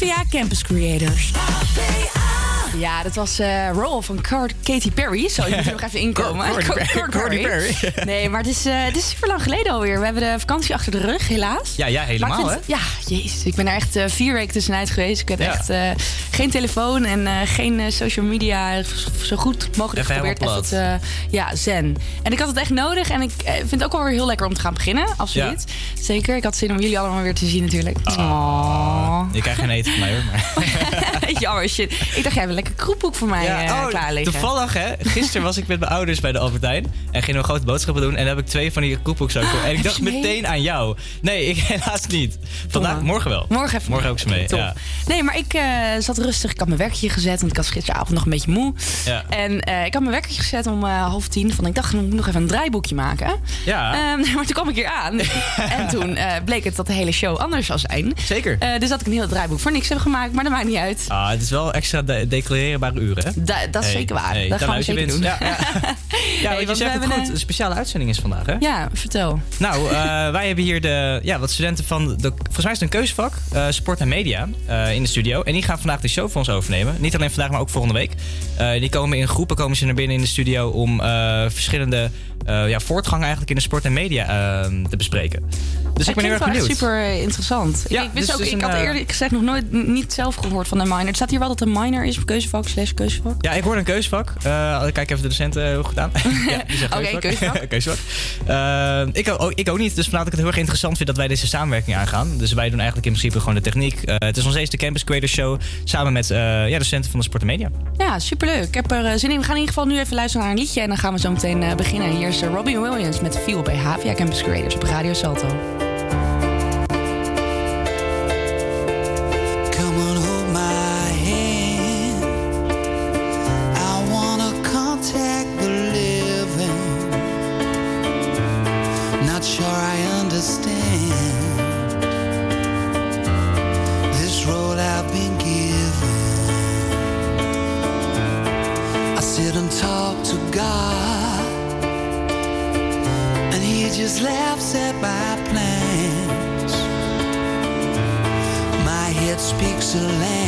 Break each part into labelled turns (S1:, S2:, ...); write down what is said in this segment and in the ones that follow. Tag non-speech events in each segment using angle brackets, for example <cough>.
S1: HVA Campus Creators. Ja, dat was uh, Roll van Card Katy Perry. Zo, je moet er nog even inkomen.
S2: Katy Perry.
S1: Nee, maar het is, uh, het is super lang geleden alweer. We hebben de vakantie achter de rug, helaas.
S2: Ja, ja helemaal hè?
S1: Ja, jezus. Ik ben er echt uh, vier weken tussenuit geweest. Ik heb ja. echt geen telefoon en geen social media. Zo goed mogelijk
S2: even
S1: geprobeerd. Echt, ja, zen. En ik had het echt nodig. En ik vind het ook wel weer heel lekker om te gaan beginnen. Absoluut. Ja. Zeker. Ik had zin om jullie allemaal weer te zien natuurlijk.
S2: Oh. Je krijgt geen eten van mij hoor. Maar. <laughs>
S1: Jammer, shit. Ik dacht, jij hebt lekker kroephoek voor mij ja. klaar liggen.
S2: Toevallig, hè? Gisteren was ik met mijn ouders bij de Albertijn. En gingen we grote boodschappen doen. En dan heb ik twee van die kroephoeks ook. en ik dacht meteen aan jou. Nee, ik <laughs> helaas niet. Vandaag, morgen wel.
S1: Morgen even.
S2: Morgen ook ze mee. Ja.
S1: Nee, maar ik uh, zat rustig. Ik had mijn werkje gezet. Want ik was gisteravond nog een beetje moe. Ja. En uh, ik had mijn werkje gezet om half tien. Van ik dacht, ik moet nog even een draaiboekje maken.
S2: Ja.
S1: Um, <laughs> maar toen kwam ik hier aan. <laughs> en toen bleek het dat de hele show anders zou zijn.
S2: Zeker.
S1: dus dat ik een heel draaiboek voor niks heb gemaakt. Maar dat maakt niet uit.
S2: Ah, het is wel extra de declareerbare uren, hè?
S1: Da dat is zeker waar. dat gaan we zeker doen.
S2: Ja, ja. <laughs> ja hey, je zegt het goed. Een speciale uitzending is vandaag, hè?
S1: Ja, vertel.
S2: Nou, wij hebben hier de, ja, wat studenten van... De, volgens mij is het een keuzevak, uh, sport en media, uh, in de studio. En die gaan vandaag de show voor ons overnemen. Niet alleen vandaag, maar ook volgende week. die komen in groepen komen ze naar binnen in de studio... om verschillende ja, voortgangen eigenlijk in de sport en media te bespreken. Dus ik ben heel erg benieuwd.
S1: super interessant. Ja, ik, wist dus ook, ik had eerder gezegd nog nooit niet zelf gehoord van de minor. Het staat hier wel dat een minor is, keuzevak slash keuzevak.
S2: Ja, ik hoor een keuzevak. Uh, kijk even de docenten hoe gedaan. <laughs>
S1: ja, Oké, keuzevak.
S2: keuzevak. <laughs> Uh, ik, ook, ik ook niet, dus vandaar dat ik het heel erg interessant vind dat wij deze samenwerking aangaan. Dus wij doen eigenlijk in principe gewoon de techniek. Het is nog steeds de Campus Creator Show samen met ja, docenten van de Sport en Media.
S1: Ja, superleuk. Ik heb er zin in. We gaan in ieder geval nu even luisteren naar een liedje en dan gaan we zo meteen beginnen. Hier Robbie Williams met Feel bij Havia Campus Creators op Radio Salto.
S3: Jerusalem.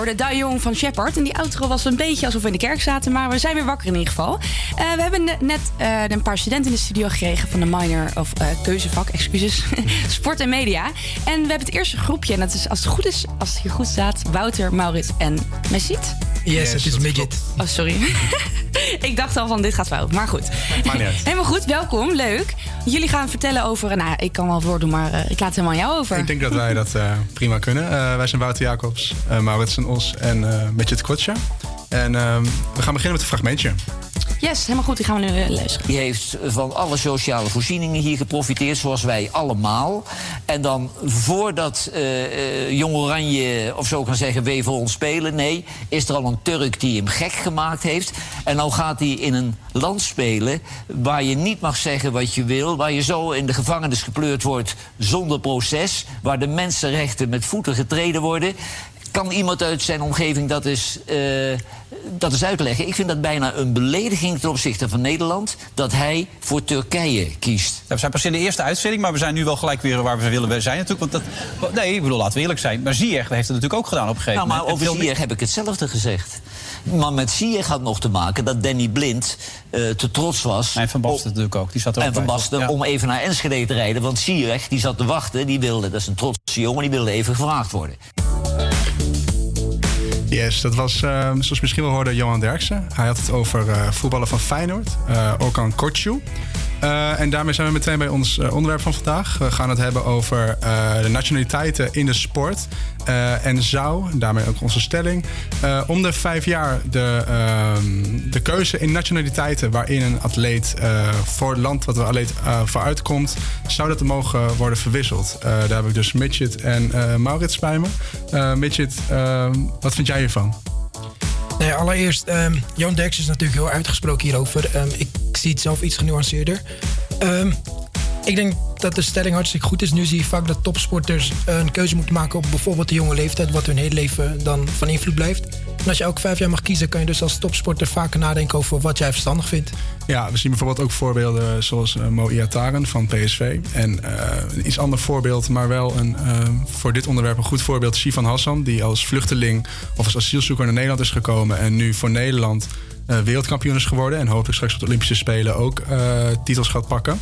S3: Hoorde Da Jong van Shepard. En die outro was een beetje alsof we in de kerk zaten. Maar we zijn weer wakker in ieder geval. Eh, we hebben ne- net eh, een paar studenten in de studio gekregen van de minor of eh, keuzevak, excuses. <laughs> Sport en media. En we hebben het eerste groepje. En dat is, als het goed is, als het hier goed staat, Wouter, Maurits en Messit.
S4: Yes, het is midget.
S3: Oh, sorry. <laughs> ik dacht al van dit gaat fout, maar goed. <laughs> Helemaal goed, welkom, leuk. Jullie gaan vertellen over, nou, ik kan wel het woord doen, maar eh, ik laat het helemaal aan jou over.
S5: Ik denk dat wij dat eh, prima kunnen. Eh, wij zijn Wouter Jacobs, Maurits en Os en uh, Kotja. En uh, we gaan beginnen met een fragmentje.
S3: Yes, helemaal goed. Die gaan we nu uh, luisteren.
S6: Die heeft van alle sociale voorzieningen hier geprofiteerd, zoals wij allemaal. En dan voordat uh, Jong Oranje of zo kan zeggen, we voor ons spelen. Nee, is er al een Turk die hem gek gemaakt heeft. En nou gaat hij in een land spelen waar je niet mag zeggen wat je wil. Waar je zo in de gevangenis gepleurd wordt zonder proces. Waar de mensenrechten met voeten getreden worden kan iemand uit zijn omgeving dat eens, uh, dat eens uitleggen? Ik vind dat bijna een belediging ten opzichte van Nederland dat hij voor Turkije kiest.
S7: Ja, we zijn pas in de eerste uitzending, maar we zijn nu wel gelijk weer waar we willen zijn natuurlijk. Want dat, nee, ik bedoel, laten we eerlijk zijn. Maar Ziyech heeft het natuurlijk ook gedaan op een gegeven
S6: nou, maar
S7: moment.
S6: over Ziyech heb ik hetzelfde gezegd. Maar met Ziyech had nog te maken dat Danny Blind uh, te trots was.
S7: En Van Basten natuurlijk ook. Die zat er
S6: en Van Basten ja. om even naar Enschede te rijden. Want Ziyech die zat te wachten, die wilde, dat is een trotse jongen, die wilde even gevraagd worden.
S5: Yes, dat was, uh, zoals misschien wel hoorde, Johan Derksen. Hij had het over uh, voetballen van Feyenoord, uh, Okan Kortju. Uh, en daarmee zijn we meteen bij ons uh, onderwerp van vandaag. We gaan het hebben over uh, de nationaliteiten in de sport. en zou, daarmee ook onze stelling, om de vijf jaar de, ehm, de keuze in nationaliteiten waarin een atleet voor het land wat de atleet voor uitkomt, zou dat mogen worden verwisseld. daar heb ik dus Midget en Maurits bij me. Midget, ehm, wat vind jij hiervan?
S4: Nee, allereerst, um, Jan Derks is natuurlijk heel uitgesproken hierover. Um, ik zie het zelf iets genuanceerder. Um, ik denk dat de stelling hartstikke goed is. Nu zie je vaak dat topsporters een keuze moeten maken op bijvoorbeeld de jonge leeftijd, wat hun hele leven dan van invloed blijft. En als je elke vijf jaar mag kiezen, kan je dus als topsporter vaker nadenken over wat jij verstandig vindt.
S5: Ja, we zien bijvoorbeeld ook voorbeelden zoals uh, Mo Iataren van PSV. En uh, een iets ander voorbeeld, maar wel een, voor dit onderwerp een goed voorbeeld. Sivan Hassan, die als vluchteling of als asielzoeker naar Nederland is gekomen. En nu voor Nederland wereldkampioen is geworden. En hopelijk straks op de Olympische Spelen ook titels gaat pakken.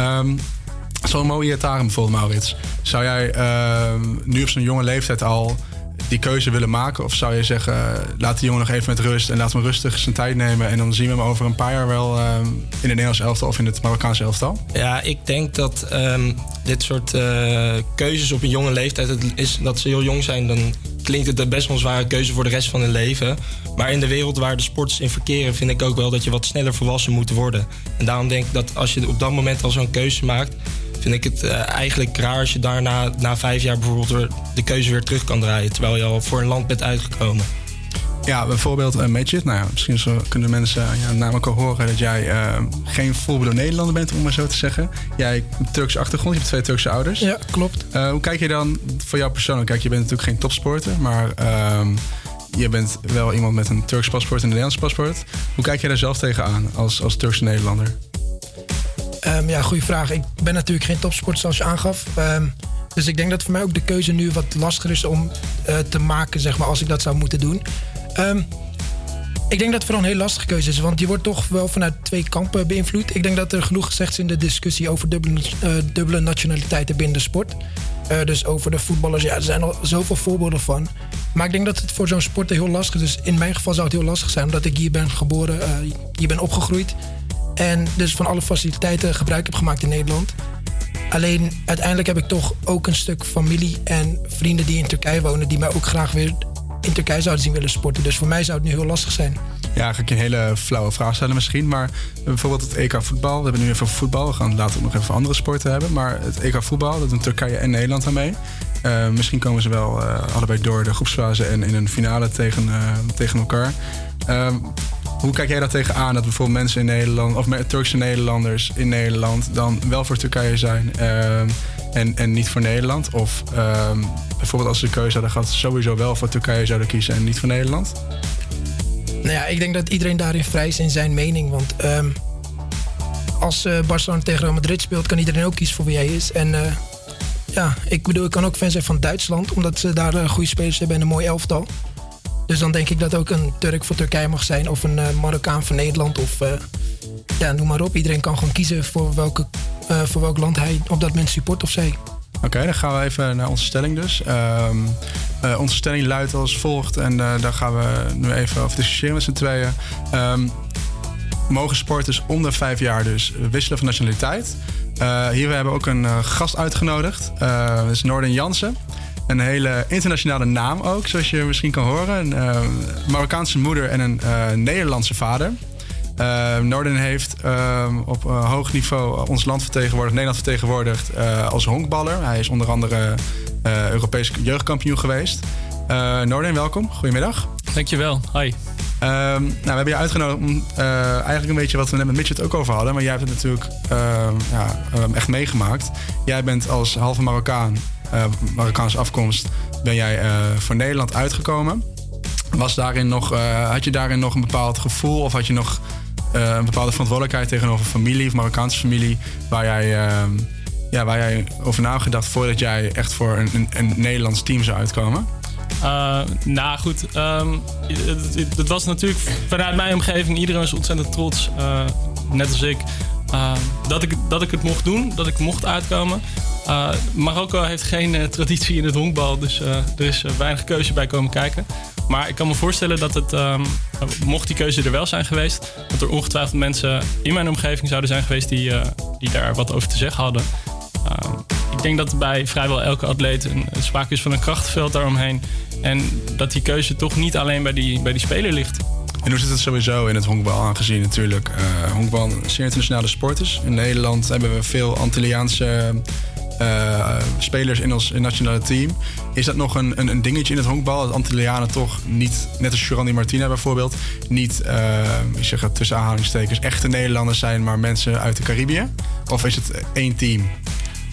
S5: Um, Zo'n Mo Iataren bijvoorbeeld, Maurits. Zou jij nu op zo'n jonge leeftijd al die keuze willen maken? Of zou je zeggen, laat die jongen nog even met rust en laat hem rustig zijn tijd nemen. En dan zien we hem over een paar jaar wel uh, in het Nederlands elftal of in het Marokkaanse elftal?
S8: Ja, ik denk dat dit soort uh, keuzes op een jonge leeftijd, het is, dat ze heel jong zijn, dan klinkt het best wel een zware keuze voor de rest van hun leven. Maar in de wereld waar de sporters in verkeren, vind ik ook wel dat je wat sneller volwassen moet worden. En daarom denk ik dat als je op dat moment al zo'n keuze maakt, vind ik het uh, eigenlijk raar als je daarna na vijf jaar bijvoorbeeld de keuze weer terug kan draaien. Terwijl je al voor een land bent uitgekomen.
S5: Ja, bijvoorbeeld uh, Majid. Nou ja, misschien zo kunnen mensen ja, namelijk al horen dat jij uh, geen volbloed Nederlander bent, om maar zo te zeggen. Jij hebt Turkse achtergrond, je hebt twee Turkse ouders.
S4: Ja, klopt.
S5: Uh, hoe kijk je dan voor jou persoonlijk? Kijk, je bent natuurlijk geen topsporter, maar je bent wel iemand met een Turks paspoort en een Nederlands paspoort. Hoe kijk je daar zelf tegenaan als, als Turkse Nederlander?
S4: Um, ja, goede vraag. Ik ben natuurlijk geen topsporter zoals je aangaf. Um, dus ik denk dat voor mij ook de keuze nu wat lastiger is om uh, te maken, zeg maar, als ik dat zou moeten doen. Um, ik denk dat het vooral een heel lastige keuze is, want die wordt toch wel vanuit twee kampen beïnvloed. Ik denk dat er genoeg gezegd is in de discussie over dubbele, uh, dubbele nationaliteiten binnen de sport. Uh, dus over de voetballers, ja, er zijn al zoveel voorbeelden van. Maar ik denk dat het voor zo'n sporter heel lastig is. Dus in mijn geval zou het heel lastig zijn, omdat ik hier ben geboren, hier ben opgegroeid. En dus van alle faciliteiten gebruik heb gemaakt in Nederland. Alleen uiteindelijk heb ik toch ook een stuk familie en vrienden die in Turkije wonen, die mij ook graag weer in Turkije zouden zien willen sporten. Dus voor mij zou het nu heel lastig zijn.
S5: Ja, ga ik je een hele flauwe vraag stellen misschien. Maar bijvoorbeeld het EK voetbal. We hebben nu even voetbal. We gaan later ook nog even andere sporten hebben. Maar het EK voetbal, dat doen Turkije en Nederland aan mee. Uh, misschien komen ze wel uh, allebei door de groepsfase en in een finale tegen, tegen elkaar. Ehm, hoe kijk jij daar tegenaan dat bijvoorbeeld mensen in Nederland, of Turkse Nederlanders in Nederland, dan wel voor Turkije zijn uh, en, en niet voor Nederland? Of uh, bijvoorbeeld als ze de keuze hadden gehad, sowieso wel voor Turkije zouden kiezen en niet voor Nederland?
S4: Nou ja, ik denk dat iedereen daarin vrij is in zijn mening. Want um, als uh, Barcelona tegen Real Madrid speelt, kan iedereen ook kiezen voor wie hij is. En uh, ja, ik bedoel, ik kan ook fan zijn van Duitsland, omdat ze daar uh, goede spelers hebben en een mooi elftal. Dus dan denk ik dat ook een Turk voor Turkije mag zijn. Of een uh, Marokkaan voor Nederland. Of uh, ja, noem maar op. Iedereen kan gewoon kiezen voor, welke, uh, voor welk land hij op dat moment support of zij.
S5: Oké, dan gaan we even naar onze stelling dus. Um, onze stelling luidt als volgt. En daar gaan we nu even over discussiëren met z'n tweeën. Um, mogen sporters onder vijf jaar dus wisselen van nationaliteit? hier hebben we ook een gast uitgenodigd. dat is Noorden Jansen. Een hele internationale naam ook, zoals je misschien kan horen. Een uh, Marokkaanse moeder en een uh, Nederlandse vader. Uh, Norden heeft op hoog niveau ons land vertegenwoordigd, Nederland vertegenwoordigd als honkballer. Hij is onder andere Europees jeugdkampioen geweest. Norden, welkom. Goedemiddag.
S9: Dankjewel. Hi.
S5: Um, nou, we hebben je uitgenodigd om uh, eigenlijk een beetje wat we net met Mitchell ook over hadden. Maar jij hebt het natuurlijk uh, ja, echt meegemaakt. Jij bent als halve Marokkaan Marokkaanse afkomst, ben jij uh, voor Nederland uitgekomen. Was daarin nog, uh, had je daarin nog een bepaald gevoel of had je nog een bepaalde verantwoordelijkheid tegenover familie of Marokkaanse familie waar jij, ja, waar jij over na gedacht voordat jij echt voor een, een, Nederlands team zou uitkomen?
S9: Uh, nou goed, um, het, het, was natuurlijk vanuit mijn omgeving, iedereen was ontzettend trots, net als ik, dat ik, dat ik het mocht doen, dat ik mocht uitkomen. Uh, Marokko heeft geen uh, traditie in het honkbal, dus uh, er is weinig keuze bij komen kijken. Maar ik kan me voorstellen dat het, um, mocht die keuze er wel zijn geweest, dat er ongetwijfeld mensen in mijn omgeving zouden zijn geweest die, die daar wat over te zeggen hadden. ik denk dat bij vrijwel elke atleet een, een sprake is van een krachtenveld daaromheen. En dat die keuze toch niet alleen bij die, bij die speler ligt.
S5: En hoe zit het sowieso in het honkbal aangezien natuurlijk uh, honkbal een zeer internationale sport is. In Nederland hebben we veel Antilliaanse uh, spelers in ons nationale team. Is dat nog een, een, dingetje in het honkbal? Dat Antillianen toch niet, net als Jurandi Martina bijvoorbeeld, niet, uh, ik zeg het tussen aanhalingstekens, echte Nederlanders zijn, maar mensen uit de Caribië? Of is het één team?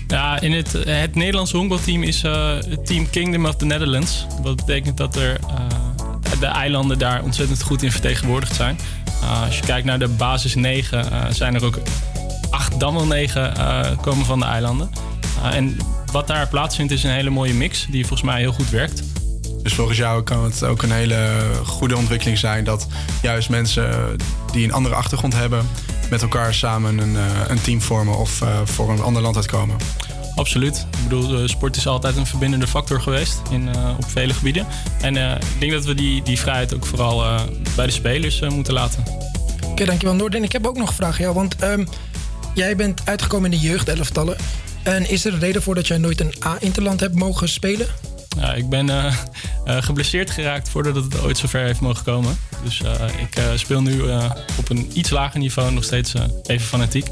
S9: Ja, in het, het Nederlandse honkbalteam is uh, het team Kingdom of the Netherlands. Dat betekent dat er
S10: de eilanden daar ontzettend goed in vertegenwoordigd zijn. Als je kijkt naar de basis 9, uh, zijn er ook acht, dan wel negen komen van de eilanden. En wat daar plaatsvindt is een hele mooie mix die volgens mij heel goed werkt.
S5: Dus volgens jou kan het ook een hele goede ontwikkeling zijn dat juist mensen die een andere achtergrond hebben, met elkaar samen een, een team vormen of voor een ander land uitkomen.
S10: Absoluut. Ik bedoel, sport is altijd een verbindende factor geweest in, uh, op vele gebieden. En uh, ik denk dat we die, die vrijheid ook vooral uh, bij de spelers moeten laten.
S4: Oké, okay, dankjewel Noorden. Ik heb ook nog een vraag, ja, want um, jij bent uitgekomen in de jeugdelftallen. En is er een reden voor dat jij nooit een A-interland hebt mogen spelen?
S10: Ja, ik ben uh, uh, geblesseerd geraakt voordat het ooit zover heeft mogen komen. Dus uh, ik speel nu op een iets lager niveau, nog steeds even fanatiek.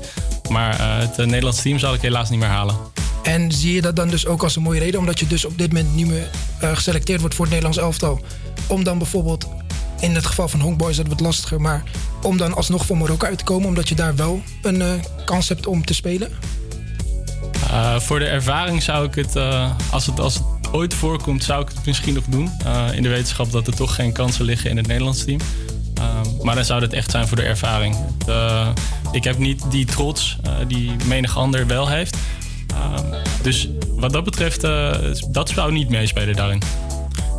S10: Maar het Nederlands team zal ik helaas niet meer halen.
S4: En zie je dat dan dus ook als een mooie reden, omdat je dus op dit moment niet meer geselecteerd wordt voor het Nederlands elftal? Om dan bijvoorbeeld, in het geval van Honkboy is dat wat lastiger, maar om dan alsnog voor Marokko uit te komen, omdat je daar wel een kans hebt om te spelen?
S10: Uh, voor de ervaring zou ik het, uh, als het, als het ooit voorkomt, zou ik het misschien nog doen. Uh, in de wetenschap dat er toch geen kansen liggen in het Nederlands team. maar dan zou het echt zijn voor de ervaring. Ik heb niet die trots die menig ander wel heeft. dus wat dat betreft, dat zou niet meespelen daarin.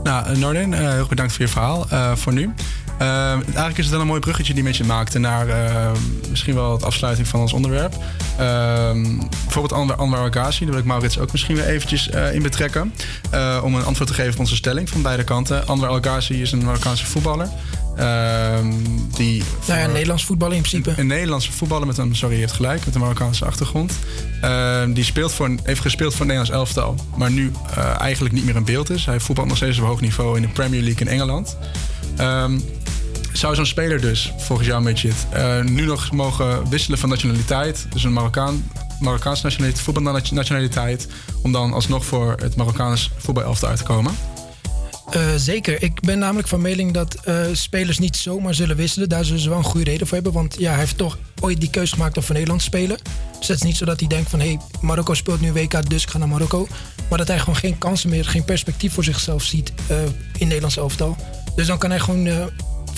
S5: Nou, Nordin, heel bedankt voor je verhaal voor nu. Uh, eigenlijk is het wel een mooi bruggetje die met je maakte naar uh, misschien wel de afsluiting van ons onderwerp. Uh, bijvoorbeeld Anwar, Anwar Agassi, daar wil ik Maurits ook misschien weer eventjes uh, in betrekken. om een antwoord te geven op onze stelling van beide kanten. Anwar Agassi is een Marokkaanse voetballer. Ehm, die
S4: nou ja, Nederlands voetballen in principe.
S5: Een, een, Nederlandse voetballer met een, sorry, je hebt gelijk, met een Marokkaanse achtergrond. Ehm, die speelt voor, heeft gespeeld voor het Nederlands elftal, maar nu eigenlijk niet meer in beeld is. Hij voetbalt nog steeds op hoog niveau in de Premier League in Engeland. Um, zou zo'n speler dus, volgens jou Midget, uh, nu nog mogen wisselen van nationaliteit? Dus een Marokkaan, Marokkaanse nationaliteit, voetbalnationaliteit, om dan alsnog voor het Marokkaans voetbalelftal uit te komen?
S4: Uh, zeker. Ik ben namelijk van mening dat uh, spelers niet zomaar zullen wisselen. Daar zullen ze wel een goede reden voor hebben. Want ja, hij heeft toch ooit die keuze gemaakt om voor Nederland te spelen. Dus het is niet zo dat hij denkt van... hé, hey, Marokko speelt nu WK, dus ik ga naar Marokko. Maar dat hij gewoon geen kansen meer, geen perspectief voor zichzelf ziet uh, in Nederlands elftal. Dus dan kan hij gewoon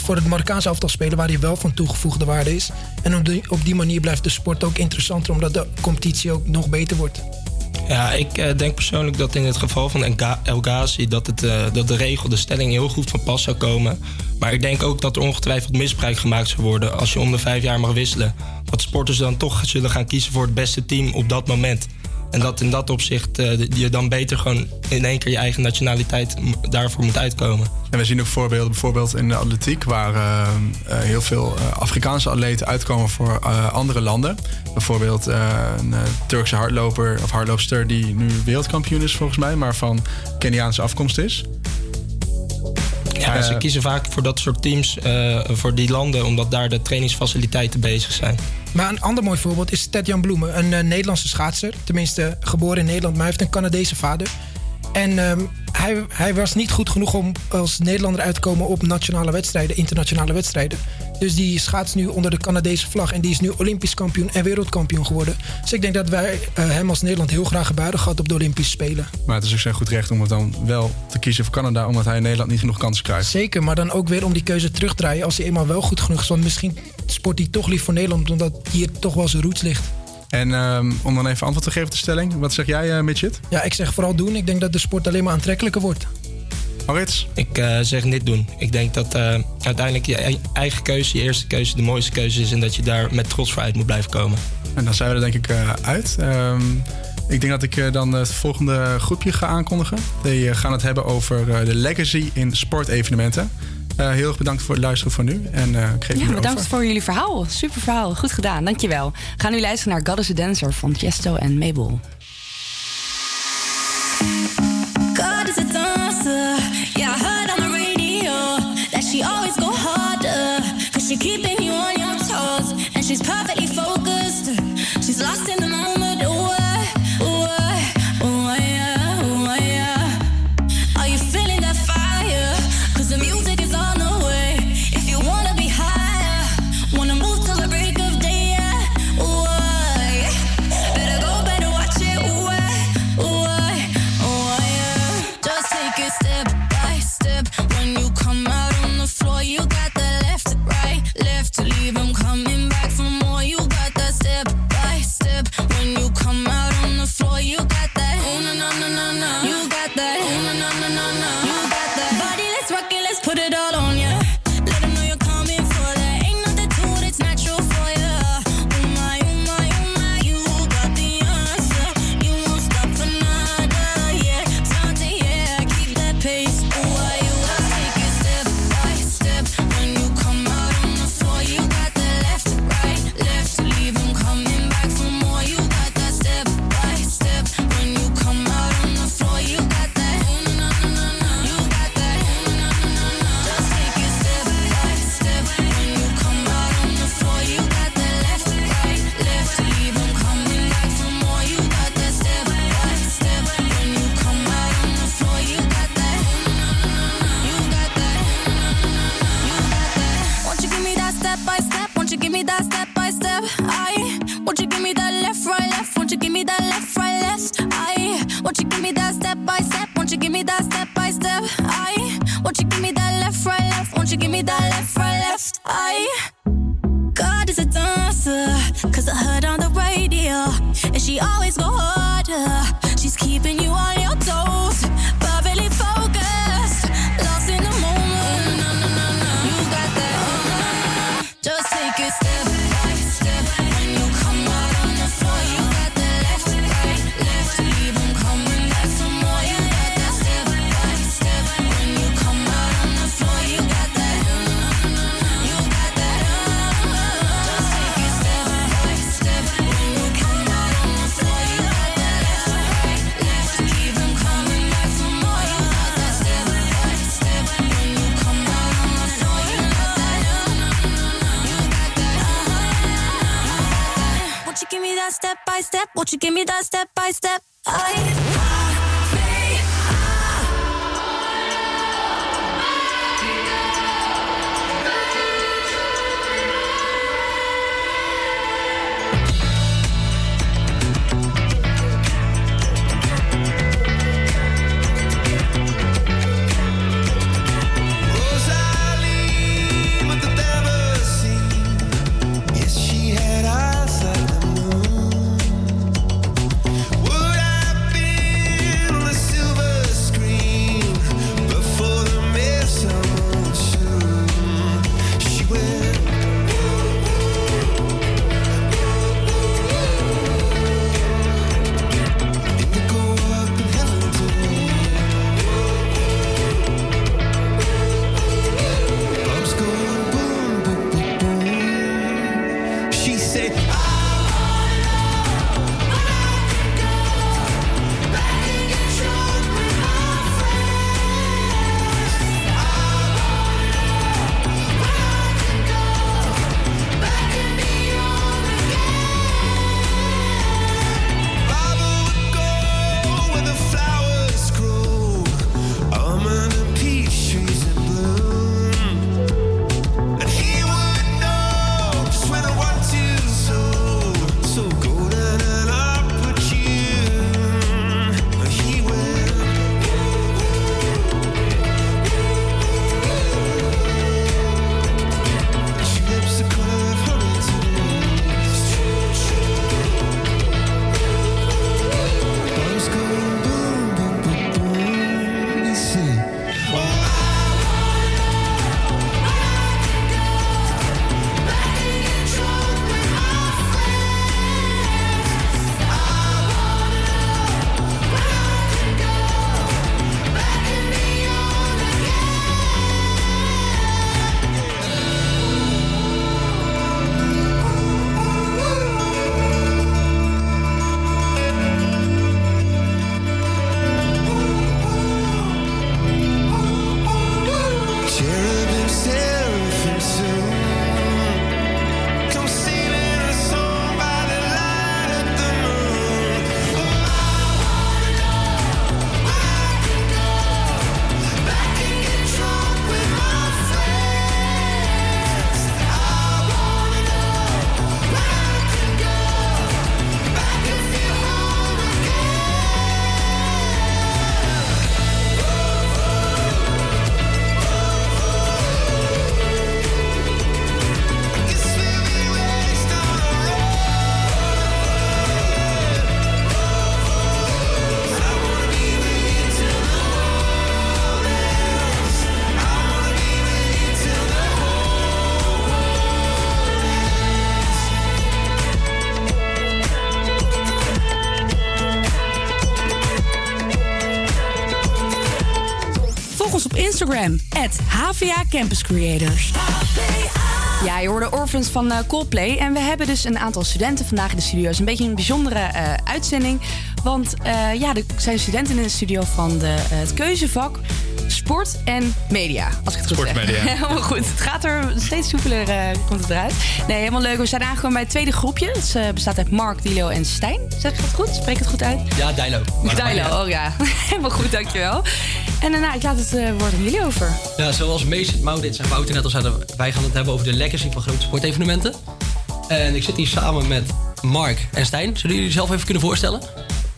S4: voor het Marokkaanse elftal spelen waar hij wel van toegevoegde waarde is. En op die, op die manier blijft de sport ook interessanter omdat de competitie ook nog beter wordt.
S8: Ja, ik uh, denk persoonlijk dat in het geval van El Ghazi dat, het, uh, dat de regel, de stelling heel goed van pas zou komen. Maar ik denk ook dat er ongetwijfeld misbruik gemaakt zou worden als je om de vijf jaar mag wisselen. Dat sporters dan toch zullen gaan kiezen voor het beste team op dat moment. En dat in dat opzicht uh, je dan beter gewoon in één keer je eigen nationaliteit daarvoor moet uitkomen.
S5: En we zien ook voorbeelden bijvoorbeeld in de atletiek, waar uh, uh, heel veel Afrikaanse atleten uitkomen voor andere landen. Bijvoorbeeld een Turkse hardloper of hardloopster die nu wereldkampioen is volgens mij, maar van Keniaanse afkomst is.
S8: Ja, ze kiezen vaak voor dat soort teams, voor die landen, omdat daar de trainingsfaciliteiten bezig zijn.
S4: Maar een ander mooi voorbeeld is Ted-Jan Bloemen, een uh, Nederlandse schaatser. Tenminste, geboren in Nederland, maar hij heeft een Canadese vader. En um, hij, hij, was niet goed genoeg om als Nederlander uit te komen op nationale wedstrijden, internationale wedstrijden. Dus die schaats nu onder de Canadese vlag. En die is nu Olympisch kampioen en wereldkampioen geworden. Dus ik denk dat wij uh, hem als Nederland heel graag gebuigen gehad op de Olympische Spelen.
S5: Maar het is ook zijn goed recht om het dan wel te kiezen voor Canada, omdat hij in Nederland niet genoeg kansen krijgt.
S4: Zeker, maar dan ook weer om die keuze terug te draaien als hij eenmaal wel goed genoeg is. Want misschien sport hij toch lief voor Nederland, omdat hier toch wel zijn roots ligt.
S5: En um, om dan even antwoord te geven op de stelling, wat zeg jij, uh, Midget?
S4: Ja, ik zeg vooral doen. Ik denk dat de sport alleen maar aantrekkelijker wordt.
S5: Maurits?
S8: Ik uh, zeg niet doen. Ik denk dat uh, uiteindelijk je eigen keuze, je eerste keuze, de mooiste keuze is. En dat je daar met trots voor uit moet blijven komen.
S5: En dan zijn we er denk ik uh, uit. Um, ik denk dat ik dan het volgende groepje ga aankondigen. Die gaan het hebben over de legacy in sportevenementen. Uh, heel erg bedankt voor het luisteren van nu. En uh, ik geef
S11: ja, bedankt voor jullie verhaal. Super verhaal. Goed gedaan. Dankjewel. We gaan nu luisteren naar God is a Dancer van Tiesto en Mabel. She's perfectly
S1: Instagram, HVA Campus Creators. Ja, je hoorde Orphans van eh, Coldplay. En we hebben dus een aantal studenten vandaag in de studio. Het is een beetje een bijzondere eh, uitzending. Want eh, ja, er zijn studenten in de studio van de, het keuzevak sport en media. Als ik het goed
S12: sport,
S1: en Media. <laughs> helemaal goed. Het gaat er steeds soepeler uh, komt het eruit. Nee, helemaal leuk. We zijn aangekomen bij het tweede groepje. Het bestaat uit Mark, Dilo en Stijn. Zeg ik het goed? Spreek het goed uit?
S13: Ja, Dilo.
S1: Dilo, oh ja. <laughs> helemaal goed, dankjewel. En daarna, ik laat het eh, woord aan jullie over.
S13: Ja, zoals Mees, Maudits en Wouter net al zeiden, wij gaan het hebben over de legacy van grote sportevenementen. En ik zit hier samen met Mark en Stijn. Zullen jullie jezelf even kunnen voorstellen?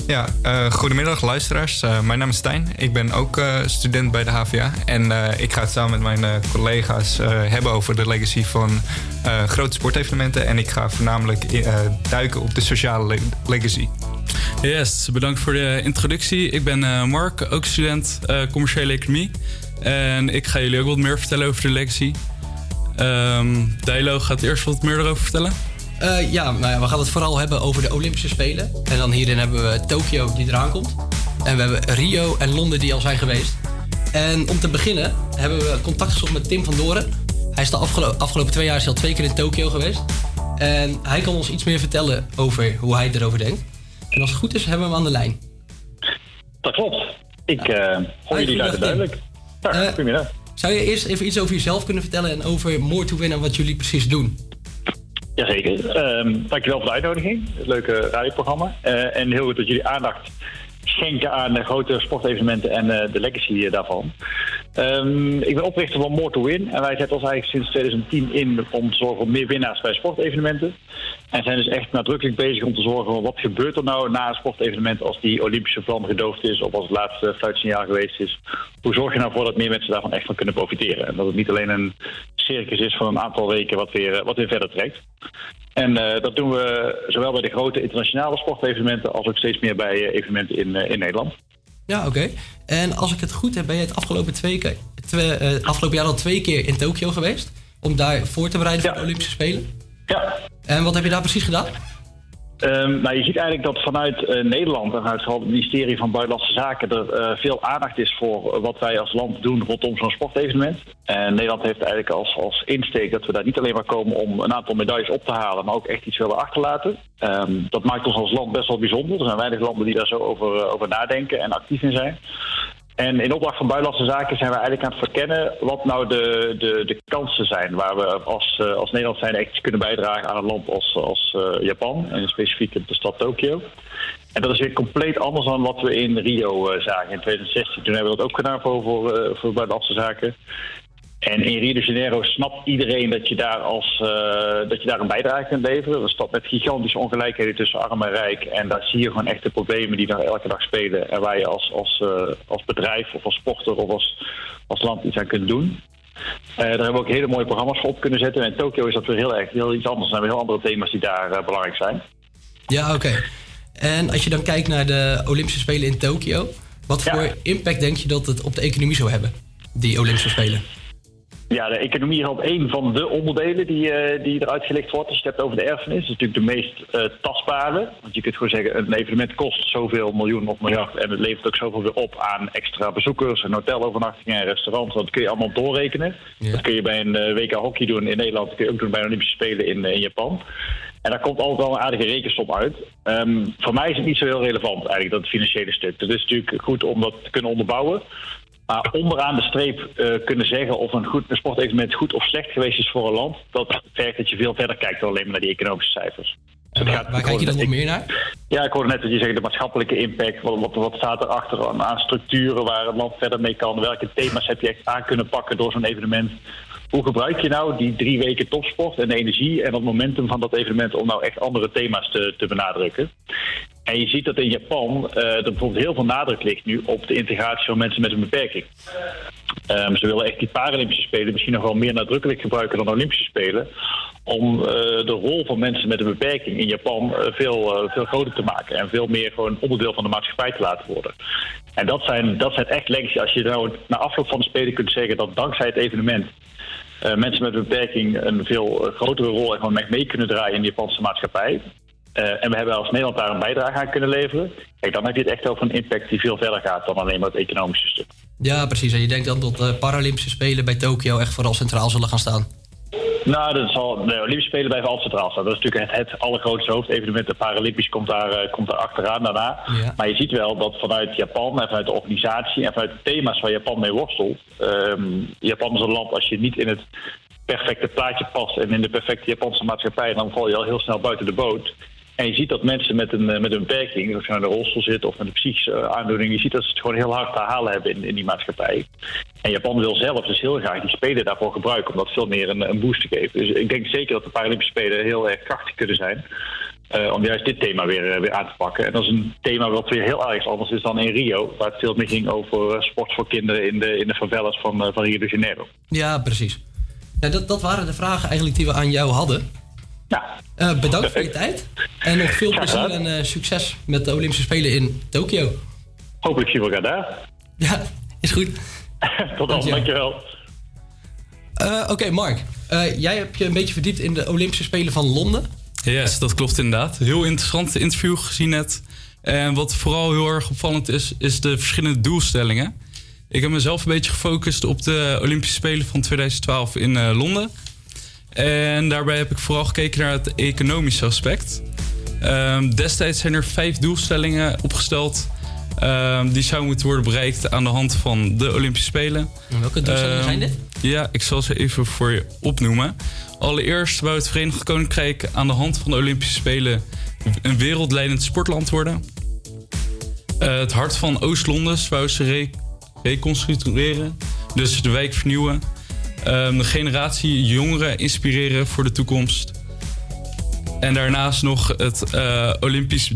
S12: Ja, uh, goedemiddag luisteraars. Eh, mijn naam is Stijn. Ik ben ook student bij de HVA. En ik ga het samen met mijn collega's hebben over de legacy van grote sportevenementen. En ik ga voornamelijk duiken op de sociale legacy.
S10: Yes, bedankt voor de introductie. Ik ben eh, Mark, ook student eh, commerciële economie. En ik ga jullie ook wat meer vertellen over de legacy. Dijlo gaat eerst wat meer erover vertellen.
S13: Eh, ja, nou ja, we gaan het vooral hebben over de Olympische Spelen. En dan hierin hebben we Tokio die eraan komt. En we hebben Rio en Londen die al zijn geweest. En om te beginnen hebben we contact gezocht met Tim van Doren. Hij is de afgelo- afgelopen twee jaar al twee keer in Tokio geweest. En hij kan ons iets meer vertellen over hoe hij erover denkt. En als het goed is, hebben we hem aan de lijn.
S14: Dat klopt. Ik eh hoor jullie luid duidelijk. Ja, goedemiddag.
S13: Zou je eerst even iets over jezelf kunnen vertellen en over More to Win en wat jullie precies doen?
S14: Jazeker. Ehm dankjewel voor de uitnodiging. Leuke radioprogramma. Eh, en heel goed dat jullie aandacht schenken aan grote sportevenementen en eh, de legacy eh, daarvan. Ehm, ik ben oprichter van More to Win. En wij zetten ons eigenlijk sinds 2010 in om te zorgen voor meer winnaars bij sportevenementen. En zijn dus echt nadrukkelijk bezig om te zorgen wat gebeurt er nou na een sportevenement als die Olympische vlam gedoofd is of als het laatste fluitsignaal geweest is. Hoe zorg je nou voor dat meer mensen daarvan echt van kunnen profiteren? En dat het niet alleen een circus is van een aantal weken wat weer, eh, wat weer verder trekt. En eh, dat doen we zowel bij de grote internationale sportevenementen als ook steeds meer bij eh, evenementen in, eh, in Nederland.
S13: Ja, oké. En als ik het goed heb, ben je het afgelopen, twee keer, twee, afgelopen jaar al twee keer in Tokio geweest. Om daar voor te bereiden voor de Olympische Spelen.
S14: Ja.
S13: En wat heb je daar precies gedaan?
S14: Ehm, nou, je ziet eigenlijk dat vanuit eh, Nederland en vanuit het ministerie van Buitenlandse Zaken er eh, veel aandacht is voor wat wij als land doen rondom zo'n sportevenement. En Nederland heeft eigenlijk als, als insteek dat we daar niet alleen maar komen om een aantal medailles op te halen, maar ook echt iets willen achterlaten. Ehm, dat maakt ons als land best wel bijzonder. Er zijn weinig landen die daar zo over, eh, over nadenken en actief in zijn. En in opdracht van Buitenlandse Zaken zijn we eigenlijk aan het verkennen wat nou de, de, de kansen zijn waar we als, eh, als Nederland zijn echt kunnen bijdragen aan een land als, als eh, Japan en specifiek de stad Tokio. En dat is weer compleet anders dan wat we in Rio eh, zagen in 2016. Toen hebben we dat ook gedaan voor, voor, voor Buitenlandse Zaken. En in Rio de Janeiro snapt iedereen dat je daar, als, eh, dat je daar een bijdrage kunt leveren. Een stad met gigantische ongelijkheden tussen arm en rijk. En daar zie je gewoon echt de problemen die daar elke dag spelen. En waar je als, als, eh, als bedrijf of als sporter of als, als land iets aan kunt doen. Eh, daar hebben we ook hele mooie programma's voor op kunnen zetten. En in Tokio is dat weer heel erg heel iets anders. Er zijn weer heel andere thema's die daar belangrijk zijn.
S13: Ja, oké. En als je dan kijkt naar de Olympische Spelen in Tokio, wat voor impact denk je dat het op de economie zou hebben, die Olympische Spelen?
S14: Ja, de economie is één van de onderdelen die, eh, die eruit gelicht wordt. Als je het hebt over de erfenis, dat is natuurlijk de meest eh, tastbare. Want je kunt gewoon zeggen, een evenement kost zoveel miljoen of miljard... en het levert ook zoveel weer op aan extra bezoekers... en hotelovernachtingen en restaurants. Dat kun je allemaal doorrekenen. Dat kun je bij een eh, WK hockey doen in Nederland. Dat kun je ook doen bij de Olympische Spelen in, in Japan. En daar komt altijd wel een aardige rekensom uit. Ehm, voor mij is het niet zo heel relevant eigenlijk, dat financiële stuk. Het is natuurlijk goed om dat te kunnen onderbouwen. Maar onderaan de streep eh, kunnen zeggen of een, goed, een sportevenement goed of slecht geweest is voor een land, dat vergt dat je veel verder kijkt dan alleen maar naar die economische cijfers. Dus gaat
S13: Waar kijk je dan nog meer naar?
S14: Ja, ik hoorde net dat je zegt de maatschappelijke impact. Wat, wat, wat staat erachter aan, aan structuren waar het land verder mee kan? Welke thema's heb je echt aan kunnen pakken door zo'n evenement? Hoe gebruik je nou die drie weken topsport en de energie en het momentum van dat evenement om nou echt andere thema's te, te benadrukken? En je ziet dat in Japan eh, er bijvoorbeeld heel veel nadruk ligt nu op de integratie van mensen met een beperking. Ehm, ze willen echt die Paralympische Spelen misschien nog wel meer nadrukkelijk gebruiken dan Olympische Spelen. Om eh, de rol van mensen met een beperking in Japan eh, veel, veel groter te maken. En veel meer gewoon onderdeel van de maatschappij te laten worden. En dat zijn, dat zijn echt legacy. Als je nou na afloop van de Spelen kunt zeggen dat dankzij het evenement. mensen met een beperking een veel grotere rol en gewoon mee kunnen draaien in de Japanse maatschappij. Eh, en we hebben als Nederland daar een bijdrage aan kunnen leveren. Kijk, dan heb je het echt over een impact die veel verder gaat dan alleen maar het economische stuk.
S13: Ja, precies. En je denkt dan dat de Paralympische Spelen bij Tokio echt vooral centraal zullen gaan staan?
S14: Nou, dat zal, de Olympische Spelen blijven altijd centraal staan. Dat is natuurlijk het, het allergrootste hoofdevenement. De Paralympisch komt daar, eh, komt daar achteraan daarna. Maar je ziet wel dat vanuit Japan en vanuit de organisatie en vanuit de thema's waar Japan mee worstelt. ehm, Japan is een land, als je niet in het perfecte plaatje past en in de perfecte Japanse maatschappij, dan val je al heel snel buiten de boot. En je ziet dat mensen met een, eh, met een beperking, of ze in de rolstoel zitten of met een psychische eh, aandoening, je ziet dat ze het gewoon heel hard te halen hebben in, in die maatschappij. En Japan wil zelf dus heel graag die Spelen daarvoor gebruiken om dat veel meer een, een boost te geven. Dus ik denk zeker dat de Paralympische Spelen heel erg krachtig kunnen zijn. eh, om juist dit thema weer, weer aan te pakken. En dat is een thema wat weer heel erg anders is dan in Rio, waar het veel meer ging over sport voor kinderen in de, in de favelas van, van Rio de Janeiro.
S13: Ja, precies. Dat, dat waren de vragen eigenlijk die we aan jou hadden.
S14: Ja.
S13: bedankt voor je tijd. En nog veel plezier en eh, succes met de Olympische Spelen in Tokio.
S14: Hopelijk zien we elkaar daar.
S13: Ja, is goed. <laughs>
S14: Tot dan, dankjewel.
S13: Eh, Oké, Mark. Eh, jij hebt je een beetje verdiept in de Olympische Spelen van Londen.
S10: Yes, dat klopt inderdaad. Heel interessant interview gezien net. En wat vooral heel erg opvallend is, is de verschillende doelstellingen. Ik heb mezelf een beetje gefocust op de Olympische Spelen van 2012 in eh, Londen. En daarbij heb ik vooral gekeken naar het economische aspect. Ehm, destijds zijn er vijf doelstellingen opgesteld. ehm, die zouden moeten worden bereikt aan de hand van de Olympische Spelen.
S13: En welke doelstellingen
S10: Ehm,
S13: zijn dit?
S10: Ja, ik zal ze even voor je opnoemen. Allereerst wou het Verenigd Koninkrijk aan de hand van de Olympische Spelen een wereldleidend sportland worden. Eh, het hart van Oost-Londen wou ze re- reconstrueren, dus de wijk vernieuwen. Ehm, de generatie jongeren inspireren voor de toekomst. En daarnaast nog het eh, Olympisch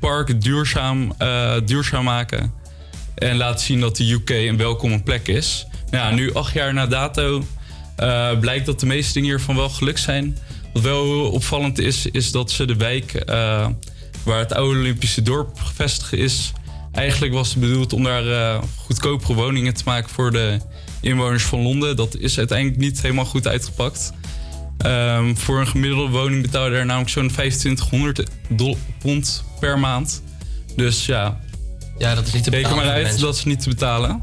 S10: Park duurzaam, eh, duurzaam maken. En laten zien dat de UK een welkome plek is. Nou, ja, nu acht jaar na dato eh, blijkt dat de meeste dingen hiervan wel gelukt zijn. Wat wel opvallend is, is dat ze de wijk waar het oude Olympische dorp gevestigd is... eigenlijk was het bedoeld om daar goedkopere woningen te maken voor de inwoners van Londen. Dat is uiteindelijk niet helemaal goed uitgepakt. Ehm, voor een gemiddelde woning betaal je daar namelijk zo'n 2500 dol- pond per maand. Dus ja,
S13: ja dat is niet te
S10: Reken
S13: betalen
S10: maar
S13: voor
S10: uit, dat is niet te betalen.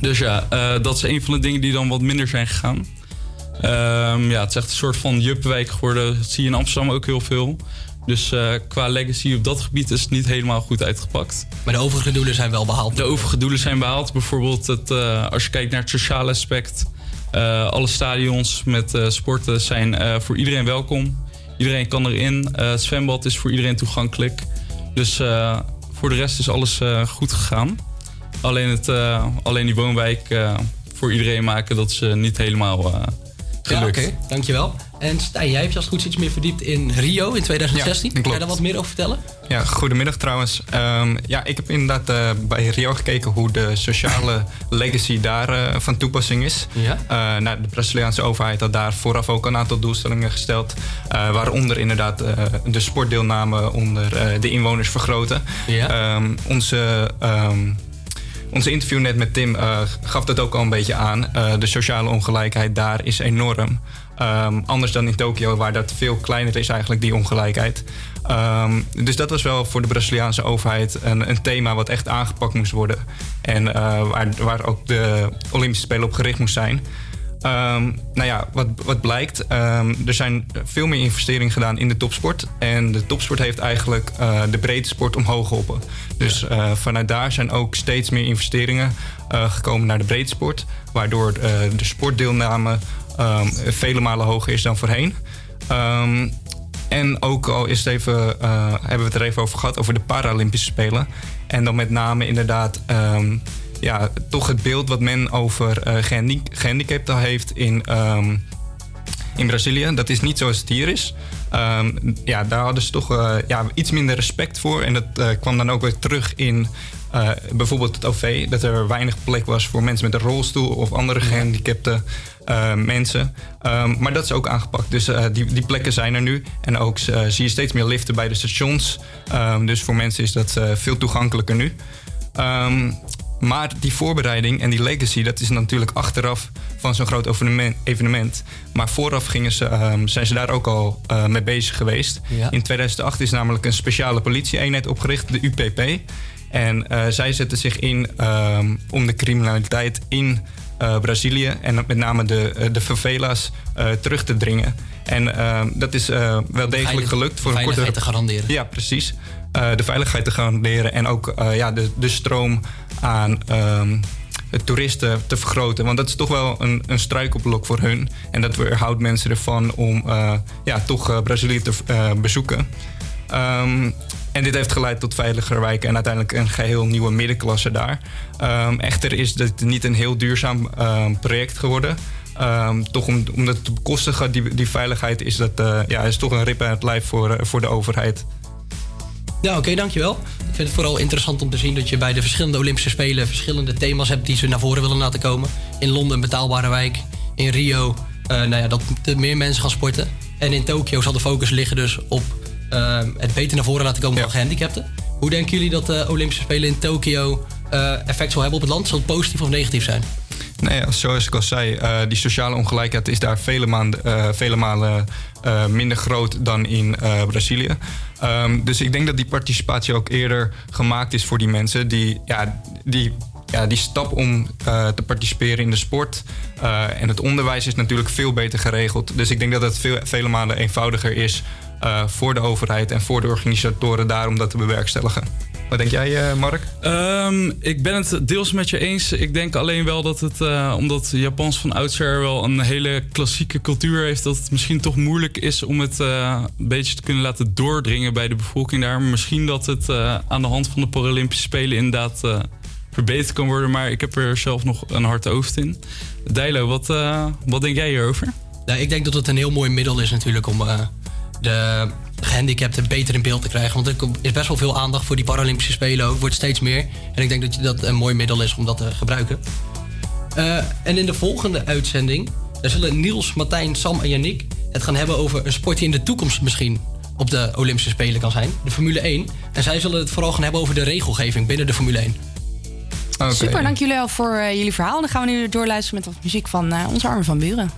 S10: Dus ja, eh, dat is een van de dingen die dan wat minder zijn gegaan. Ehm, ja, het is echt een soort van juppenwijk geworden. Dat zie je in Amsterdam ook heel veel. Dus eh, qua legacy op dat gebied is het niet helemaal goed uitgepakt.
S13: Maar de overige doelen zijn wel behaald.
S10: De overige doelen zijn behaald. Bijvoorbeeld het, eh, als je kijkt naar het sociale aspect. eh, alle stadions met sporten zijn voor iedereen welkom. Iedereen kan erin. Het zwembad is voor iedereen toegankelijk. Dus voor de rest is alles goed gegaan. Alleen, het, alleen die woonwijk voor iedereen maken, dat is niet helemaal
S13: Ja,
S10: gelukt.
S13: oké. Dankjewel. En Stijn, jij hebt je als het goed iets meer verdiept in Rio in 2016.
S12: Ja,
S13: Kan je
S12: klopt.
S13: daar wat meer over vertellen?
S12: Ja, goedemiddag trouwens. Ehm, ja, ik heb inderdaad eh, bij Rio gekeken hoe de sociale <laughs> legacy daar eh, van toepassing is.
S13: Ja.
S12: Nou, de Braziliaanse overheid had daar vooraf ook een aantal doelstellingen gesteld. waaronder inderdaad de sportdeelname onder de inwoners vergroten.
S13: Ja.
S12: Ehm, onze... ehm, onze interview net met Tim gaf dat ook al een beetje aan. De sociale ongelijkheid daar is enorm. Ehm, anders dan in Tokio, waar dat veel kleiner is eigenlijk, die ongelijkheid. Ehm, dus dat was wel voor de Braziliaanse overheid een, een thema wat echt aangepakt moest worden. En eh, waar, waar ook de Olympische Spelen op gericht moest zijn. Ehm, nou ja, wat, wat blijkt, er zijn veel meer investeringen gedaan in de topsport. En de topsport heeft eigenlijk eh, de breedte sport omhoog geholpen. Dus eh, vanuit daar zijn ook steeds meer investeringen gekomen naar de breedte sport. Waardoor de sportdeelname ehm, vele malen hoger is dan voorheen. Ehm, en ook al is het even, eh, hebben we het er even over gehad, over de Paralympische Spelen. En dan met name inderdaad ehm, ja, toch het beeld wat men over eh gehandi- gehandicapten heeft in, in Brazilië. Dat is niet zoals het hier is. Ja, daar hadden ze toch eh, ja, iets minder respect voor. En dat eh, kwam dan ook weer terug in eh, bijvoorbeeld het OV. Dat er weinig plek was voor mensen met een rolstoel of andere gehandicapte eh, mensen. Ehm, maar dat is ook aangepakt. Dus eh, die, die plekken zijn er nu. En ook zie je steeds meer liften bij de stations. Ehm, dus voor mensen is dat veel toegankelijker nu. Ehm, maar die voorbereiding en die legacy, dat is natuurlijk achteraf van zo'n groot evenement. evenement. Maar vooraf gingen ze, zijn ze daar ook al mee bezig geweest.
S13: Ja.
S12: In 2008 is namelijk een speciale politieeenheid opgericht, de UPP. En eh, zij zetten zich in ehm, om de criminaliteit in eh, Brazilië en met name de, eh, de favela's terug te dringen. En ehm, dat is wel degelijk gelukt voor een korte
S13: veiligheid te garanderen.
S12: Ja, precies. De veiligheid te garanderen en ook ja, de, de stroom aan ehm, toeristen te vergroten. Want dat is toch wel een, een struikelblok voor hun. En dat weerhoudt mensen ervan om ja, toch Brazilië te bezoeken. Ehm, en dit heeft geleid tot veiliger wijken en uiteindelijk een geheel nieuwe middenklasse daar. Ehm, echter is dit niet een heel duurzaam ehm, project geworden. ehm, toch om, om dat te bekostigen, die, die veiligheid, is dat eh, ja, is toch een rip aan het lijf voor, eh, voor de overheid.
S13: Ja, oké, dankjewel. Ik vind het vooral interessant om te zien dat je bij de verschillende Olympische Spelen verschillende thema's hebt die ze naar voren willen laten komen. In Londen een betaalbare wijk, in Rio eh, nou ja, dat er meer mensen gaan sporten. En in Tokio zal de focus liggen dus op het beter naar voren laten komen van gehandicapten. Hoe denken jullie dat de Olympische Spelen in Tokio eh, effect zal hebben op het land? Zal het positief of negatief zijn?
S12: Nee, ja, zoals ik al zei, eh, die sociale ongelijkheid is daar vele, maanden, eh, vele malen eh, minder groot dan in eh, Brazilië. Ehm, dus ik denk dat die participatie ook eerder gemaakt is voor die mensen die, ja, die, ja, die stap om eh, te participeren in de sport eh, en het onderwijs is natuurlijk veel beter geregeld. Dus ik denk dat het veel, vele malen eenvoudiger is eh, voor de overheid en voor de organisatoren daar om dat te bewerkstelligen. Wat denk jij, eh, Mark?
S10: Ehm, ik ben het deels met je eens. Ik denk alleen wel dat het, eh, omdat Japans van oudsher wel een hele klassieke cultuur heeft, dat het misschien toch moeilijk is om het eh, een beetje te kunnen laten doordringen bij de bevolking daar. Maar misschien dat het eh, aan de hand van de Paralympische Spelen inderdaad eh, verbeterd kan worden. Maar ik heb er zelf nog een hard hoofd in. Dijlo, wat, eh, wat denk jij hierover?
S13: Nou, ik denk dat het een heel mooi middel is natuurlijk om eh, de gehandicapten beter in beeld te krijgen. Want er is best wel veel aandacht voor die Paralympische Spelen ook. Wordt steeds meer. En ik denk dat je dat een mooi middel is om dat te gebruiken. Eh, en in de volgende uitzending daar zullen Niels, Martijn, Sam en Yannick het gaan hebben over een sport die in de toekomst misschien op de Olympische Spelen kan zijn. De Formule 1. En zij zullen het vooral gaan hebben over de regelgeving binnen de Formule 1.
S15: Super, dank jullie wel voor eh, jullie verhaal. Dan gaan we nu doorluisteren met wat muziek van eh, onze Armen van Buren.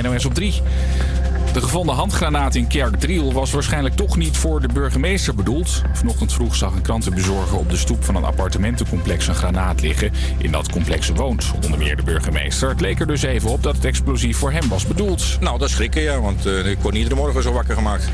S16: NOS op 3. De gevonden handgranaat in Kerkdriel was waarschijnlijk toch niet voor de burgemeester bedoeld. Vanochtend vroeg zag een krantenbezorger op de stoep van een appartementencomplex een granaat liggen. In dat complex woont onder meer de burgemeester. Het leek er dus even op dat het explosief voor hem was bedoeld.
S17: Nou, dat schrikken, ja, want eh, ik word niet iedere morgen zo wakker gemaakt.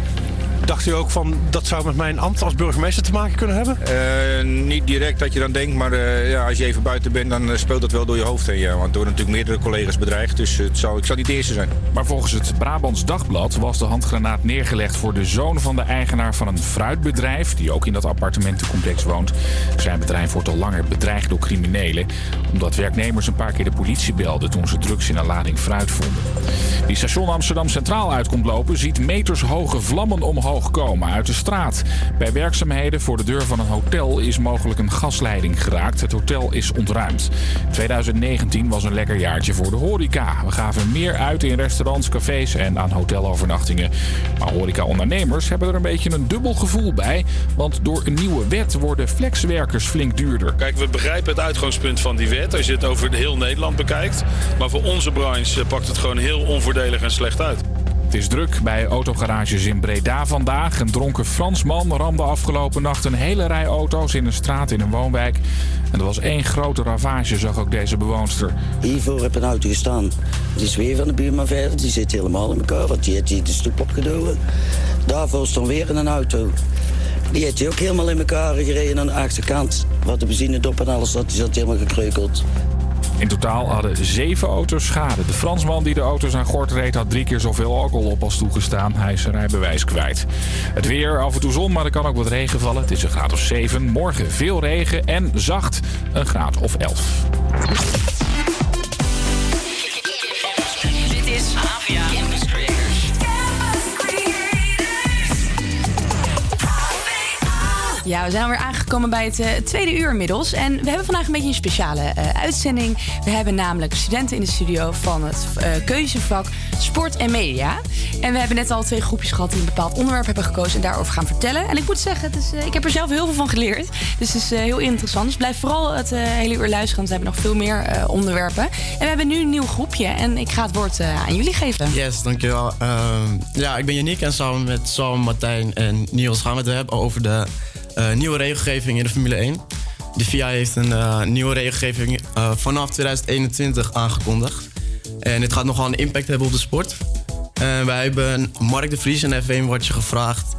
S18: Dacht u ook van dat zou met mijn ambt als burgemeester te maken kunnen hebben?
S17: Eh, niet direct dat je dan denkt, maar eh, ja, als je even buiten bent, dan eh, speelt dat wel door je hoofd heen. Ja. Want er worden natuurlijk meerdere collega's bedreigd, dus het zou, ik zou niet de eerste zijn.
S16: Maar volgens het Brabants Dagblad was de handgranaat neergelegd voor de zoon van de eigenaar van een fruitbedrijf, die ook in dat appartementencomplex woont. Zijn bedrijf wordt al langer bedreigd door criminelen, omdat werknemers een paar keer de politie belden toen ze drugs in een lading fruit vonden. Die station Amsterdam Centraal uit komt lopen, ziet metershoge vlammen omhoog komen uit de straat. Bij werkzaamheden voor de deur van een hotel is mogelijk een gasleiding geraakt. Het hotel is ontruimd. 2019 was een lekker jaartje voor de horeca. We gaven meer uit in restaurants, cafés en aan hotelovernachtingen. Maar horeca-ondernemers hebben er een beetje een dubbel gevoel bij. Want door een nieuwe wet worden flexwerkers flink duurder.
S19: Kijk, we begrijpen het uitgangspunt van die wet als je het over heel Nederland bekijkt. Maar voor onze branche pakt het gewoon heel onvoordelig en slecht uit.
S16: Het is druk bij autogarages in Breda vandaag. Een dronken Fransman ramde afgelopen nacht een hele rij auto's in een straat in een woonwijk. En er was één grote ravage, zag ook deze bewoonster.
S20: Hiervoor heb een auto gestaan. Die is weer van de buurman verder. Die zit helemaal in elkaar, want die heeft hier de stoep opgedoken. Daarvoor stond weer een auto. Die heeft hij ook helemaal in elkaar gereden aan de achterkant. Wat de benzinedop en alles zat, die zat helemaal gekreukeld.
S16: In totaal hadden zeven auto's schade. De Fransman die de auto's aan gort reed had drie keer zoveel alcohol op als toegestaan. Hij is zijn rijbewijs kwijt. Het weer, af en toe zon, maar er kan ook wat regen vallen. Het is een graad of 7. Morgen veel regen en zacht een graad of 11.
S1: Ja, we zijn alweer aangekomen bij het eh, tweede uur inmiddels. En we hebben vandaag een beetje een speciale eh, uitzending. We hebben namelijk studenten in de studio van het eh, keuzevak Sport en Media. En we hebben net al twee groepjes gehad die een bepaald onderwerp hebben gekozen en daarover gaan vertellen. En ik moet zeggen, het is, ik heb er zelf heel veel van geleerd. Dus het is heel interessant. Dus blijf vooral het hele uur luisteren, want we hebben nog veel meer onderwerpen. En we hebben nu een nieuw groepje en ik ga het woord aan jullie geven.
S8: Yes, dankjewel. Ehm ja, ik ben Yannick en samen met Sam, Martijn en Niels gaan we het hebben over de nieuwe regelgeving in de Formule 1. De FIA heeft een eh, nieuwe regelgeving eh, vanaf 2021 aangekondigd. En dit gaat nogal een impact hebben op de sport. En wij hebben Mark de Vries en F1 Watcher gevraagd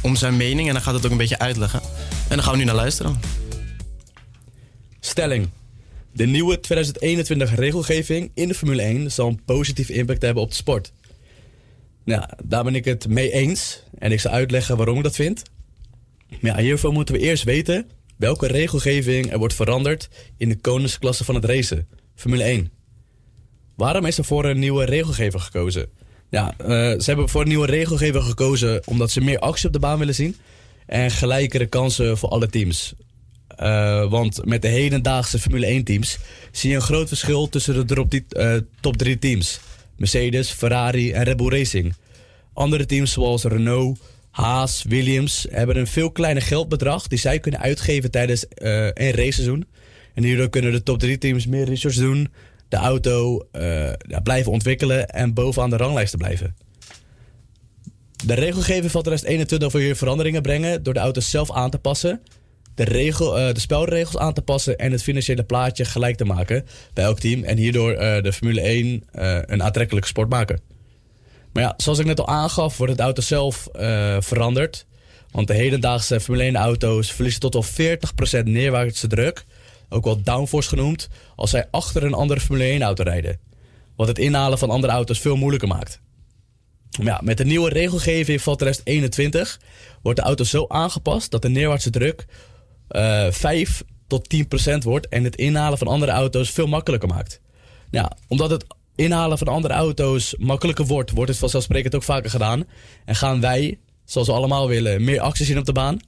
S8: om zijn mening en hij gaat het ook een beetje uitleggen. En daar gaan we nu naar luisteren.
S21: Stelling. De nieuwe 2021 regelgeving in de Formule 1 zal een positieve impact hebben op de sport. Nou, daar ben ik het mee eens en ik zal uitleggen waarom ik dat vind. Maar ja, hiervoor moeten we eerst weten welke regelgeving er wordt veranderd in de koningsklasse van het racen, Formule 1. Waarom is er voor een nieuwe regelgever gekozen? Ja, eh, ze hebben voor een nieuwe regelgever gekozen omdat ze meer actie op de baan willen zien en gelijkere kansen voor alle teams. Eh, want met de hedendaagse Formule 1 teams zie je een groot verschil tussen de eh, top 3 teams. Mercedes, Ferrari en Red Bull Racing. Andere teams zoals Renault, Haas, Williams hebben een veel kleiner geldbedrag die zij kunnen uitgeven tijdens eh een raceseizoen. En hierdoor kunnen de top 3 teams meer research doen, de auto eh, blijven ontwikkelen en bovenaan de ranglijsten blijven. De regelgeving van 2021 wil hier veranderingen brengen door de auto's zelf aan te passen, de, regel, eh, de spelregels aan te passen en het financiële plaatje gelijk te maken bij elk team. En hierdoor de Formule 1 eh, een aantrekkelijke sport maken. Maar ja, zoals ik net al aangaf, wordt het auto zelf eh, veranderd. Want de hedendaagse Formule 1 auto's verliezen tot wel 40% neerwaartse druk, ook wel downforce genoemd, als zij achter een andere Formule 1 auto rijden. Wat het inhalen van andere auto's veel moeilijker maakt. Maar ja, met de nieuwe regelgeving van 2021 wordt de auto zo aangepast dat de neerwaartse druk eh 5 tot 10% wordt en het inhalen van andere auto's veel makkelijker maakt. Ja, omdat het inhalen van andere auto's makkelijker wordt, wordt het vanzelfsprekend ook vaker gedaan. En gaan wij, zoals we allemaal willen, meer actie zien op de baan.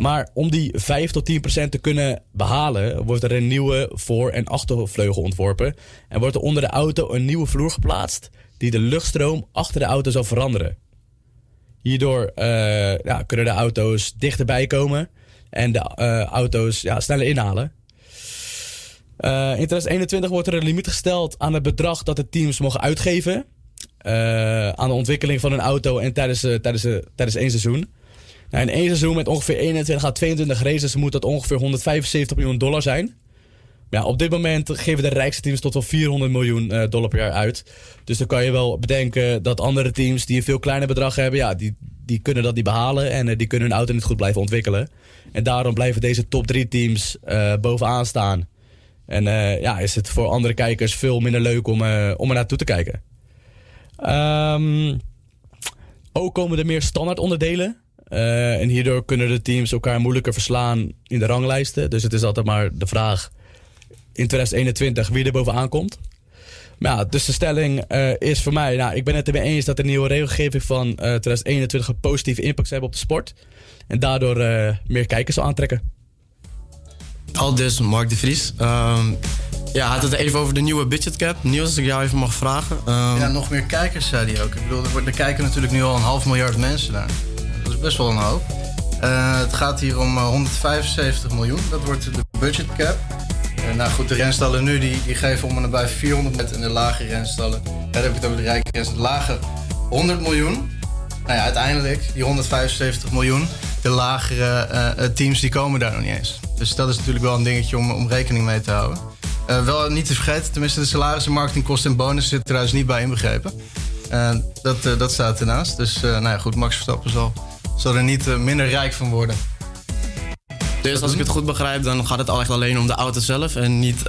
S21: Maar om die 5 tot 10% te kunnen behalen, wordt er een nieuwe voor- en achtervleugel ontworpen. En wordt er onder de auto een nieuwe vloer geplaatst die de luchtstroom achter de auto zal veranderen. Hierdoor eh, ja, kunnen de auto's dichterbij komen en de eh, auto's ja, sneller inhalen. Eh, in 2021 wordt er een limiet gesteld aan het bedrag dat de teams mogen uitgeven. eh, aan de ontwikkeling van een auto en tijdens, eh, tijdens, tijdens één seizoen. Nou, in één seizoen met ongeveer 21 à 22 races moet dat ongeveer 175 miljoen dollar zijn. Ja, op dit moment geven de rijkste teams tot wel 400 miljoen dollar per jaar uit. Dus dan kan je wel bedenken dat andere teams die een veel kleiner bedrag hebben, ja, die, die kunnen dat niet behalen en die kunnen hun auto niet goed blijven ontwikkelen. En daarom blijven deze top 3 teams bovenaan staan. En eh, ja, is het voor andere kijkers veel minder leuk om, eh, om er naartoe te kijken. Ehm, ook komen er meer standaard onderdelen. Eh, en hierdoor kunnen de teams elkaar moeilijker verslaan in de ranglijsten. Dus het is altijd maar de vraag in 2021 wie er bovenaan komt. Maar ja, dus de stelling is voor mij, nou, ik ben het ermee eens dat de nieuwe regelgeving van eh, 2021 een positieve impact zal hebben op de sport. En daardoor meer kijkers zal aantrekken.
S22: Al dus, Mark de Vries. Ehm, ja, had het even over de nieuwe budget cap. Niels, als ik jou even mag vragen. Ehm,
S13: Ja, nog meer kijkers, zei hij ook. Ik bedoel, er, er kijken natuurlijk nu al een half miljard mensen naar. Dat is best wel een hoop. Eh, het gaat hier om eh, 175 miljoen. Dat wordt de budget cap. Eh, nou goed, de renstallen nu die, die geven om en nabij 400 met en de lage renstallen. Daar heb ik het over de rijke renstallen. Lage 100 miljoen. Nou ja, uiteindelijk die 175 miljoen. De lagere eh, eh, teams die komen daar nog niet eens. Dus dat is natuurlijk wel een dingetje om, om rekening mee te houden. Eh, wel niet te vergeten, tenminste de salarissen, marketingkosten en bonus zitten trouwens niet bij inbegrepen. Dat, dat staat ernaast. Dus nou ja, goed, Max Verstappen zal, zal er niet minder rijk van worden.
S22: Dus als ik het goed begrijp, dan gaat het al echt alleen om de auto zelf en niet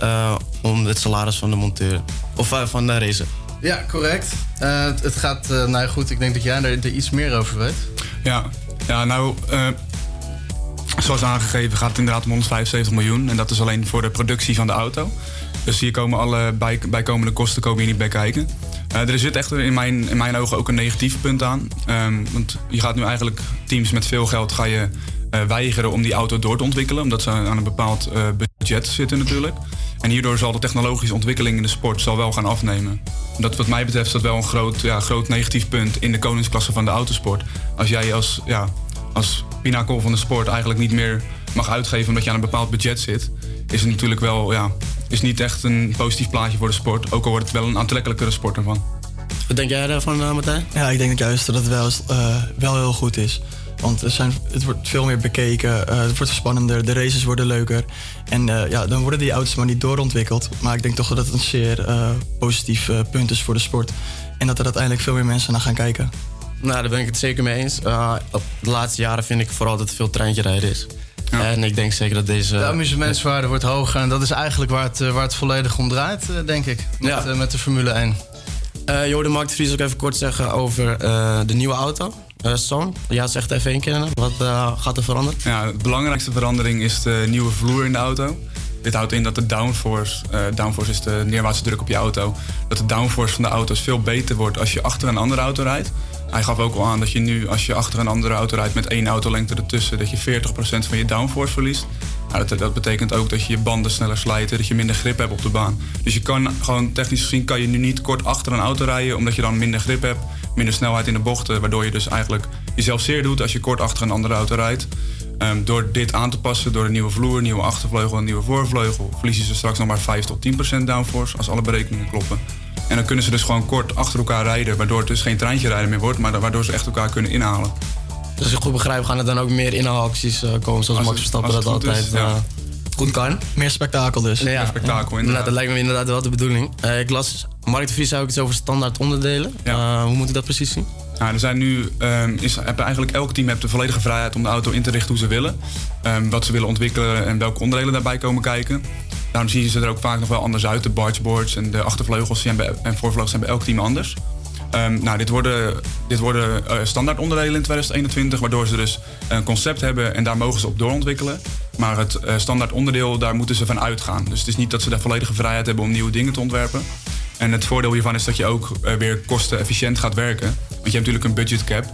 S22: om het salaris van de monteur. Of van de racer.
S13: Ja, correct. Eh, het, gaat, eh, nou goed, ik denk dat jij er, iets meer over weet.
S12: Ja, ja nou, eh, zoals aangegeven gaat het inderdaad om 175 miljoen. En dat is alleen voor de productie van de auto. Dus hier komen alle bij, bijkomende kosten komen hier niet bij kijken. Er zit echt in mijn, in mijn ogen ook een negatief punt aan. Ehm, want je gaat nu eigenlijk teams met veel geld ga je, weigeren om die auto door te ontwikkelen. Omdat ze aan een bepaald eh, budget zitten natuurlijk. En hierdoor zal de technologische ontwikkeling in de sport zal wel gaan afnemen. Dat wat mij betreft is dat wel een groot, ja, groot negatief punt in de koningsklasse van de autosport. Als jij als, ja, als pinnacle van de sport eigenlijk niet meer mag uitgeven omdat je aan een bepaald budget zit, is het natuurlijk wel, ja, is niet echt een positief plaatje voor de sport. Ook al wordt het wel een aantrekkelijkere sport ervan.
S22: Wat denk jij daarvan, uh, Martijn?
S23: Ja, ik denk dat juist dat het wel, eh, wel heel goed is. Want er zijn, het wordt veel meer bekeken, eh, het wordt spannender, de races worden leuker. En eh, ja, dan worden die auto's maar niet doorontwikkeld. Maar ik denk toch dat het een zeer eh, positief punt is voor de sport. En dat er uiteindelijk veel meer mensen naar gaan kijken.
S22: Nou, daar ben ik het zeker mee eens. Uh, op de laatste jaren vind ik vooral dat er veel treintje rijden is. En ik denk zeker dat deze...
S13: De amusementswaarde wordt hoger en dat is eigenlijk waar het, waar het volledig om draait, eh, denk ik. Met,
S22: Ja.
S13: met de Formule 1.
S22: Uh, je hoorde Mark de Vries ook even kort zeggen over eh, de nieuwe auto. Uh, Sam, ja, zeg het even één keer. Wat uh, gaat er veranderen?
S12: Ja, de belangrijkste verandering is de nieuwe vloer in de auto. Dit houdt in dat de downforce, uh, downforce is de neerwaartse druk op je auto, dat de downforce van de auto's veel beter wordt als je achter een andere auto rijdt. Hij gaf ook al aan dat je nu, als je achter een andere auto rijdt met één autolengte ertussen, dat je 40% van je downforce verliest. Nou, dat, betekent ook dat je je banden sneller slijten, dat je minder grip hebt op de baan. Dus je kan gewoon technisch gezien kan je nu niet kort achter een auto rijden, omdat je dan minder grip hebt, minder snelheid in de bochten, waardoor je dus eigenlijk jezelf zeer doet als je kort achter een andere auto rijdt. Um, door dit aan te passen, door een nieuwe vloer, nieuwe achtervleugel en nieuwe voorvleugel, verliezen ze straks nog maar 5 tot 10% downforce als alle berekeningen kloppen. En dan kunnen ze dus gewoon kort achter elkaar rijden, waardoor het dus geen treintje rijden meer wordt, maar waardoor ze echt elkaar kunnen inhalen.
S22: Dus als ik goed begrijp, gaan er dan ook meer inhaalacties uh, komen, zoals Max Verstappen dat altijd is, ja. uh, goed kan.
S23: Meer spektakel dus.
S22: Nee, ja.
S12: Meer spektakel, inderdaad.
S22: Nou, dat lijkt me inderdaad wel de bedoeling. Uh, ik las, Mark de Vries zei ook iets over standaard onderdelen. Ja. hoe moet ik dat precies zien?
S12: Nou, er zijn nu, um, is, hebben eigenlijk elk team heeft de volledige vrijheid om de auto in te richten hoe ze willen. Um, wat ze willen ontwikkelen en welke onderdelen daarbij komen kijken. Daarom zien ze er ook vaak nog wel anders uit. De bargeboards en de achtervleugels zijn en voorvleugels zijn bij elk team anders. Um, nou, dit worden, dit worden uh, standaard onderdelen in 2021, waardoor ze dus een concept hebben en daar mogen ze op doorontwikkelen. Maar het uh, standaard onderdeel, daar moeten ze van uitgaan. Dus het is niet dat ze daar volledige vrijheid hebben om nieuwe dingen te ontwerpen. En het voordeel hiervan is dat je ook uh, weer kostenefficiënt gaat werken. Want je hebt natuurlijk een budget cap.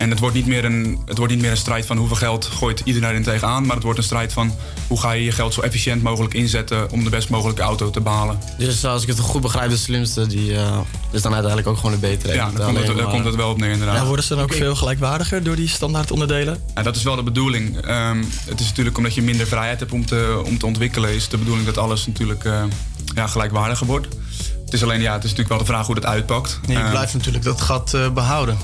S12: En het wordt, niet meer een, het wordt niet meer een strijd van hoeveel geld gooit iedereen er tegenaan. Maar het wordt een strijd van hoe ga je je geld zo efficiënt mogelijk inzetten om de best mogelijke auto te behalen.
S22: Dus als ik het goed begrijp, de slimste die eh, is dan uiteindelijk ook gewoon de betere.
S12: Ja, daar komt, het,
S22: alleen
S12: daar
S22: maar-
S12: komt het wel op neer inderdaad.
S23: Ja, worden ze dan ook veel gelijkwaardiger door die standaard onderdelen?
S12: Ja, dat is wel de bedoeling. Ehm, het is natuurlijk omdat je minder vrijheid hebt om te, om te ontwikkelen, is de bedoeling dat alles natuurlijk eh, ja, gelijkwaardiger wordt. Het is alleen, ja, het is natuurlijk wel de vraag hoe dat uitpakt.
S13: Nee, je
S12: Ehm,
S13: blijft natuurlijk dat gat eh, behouden.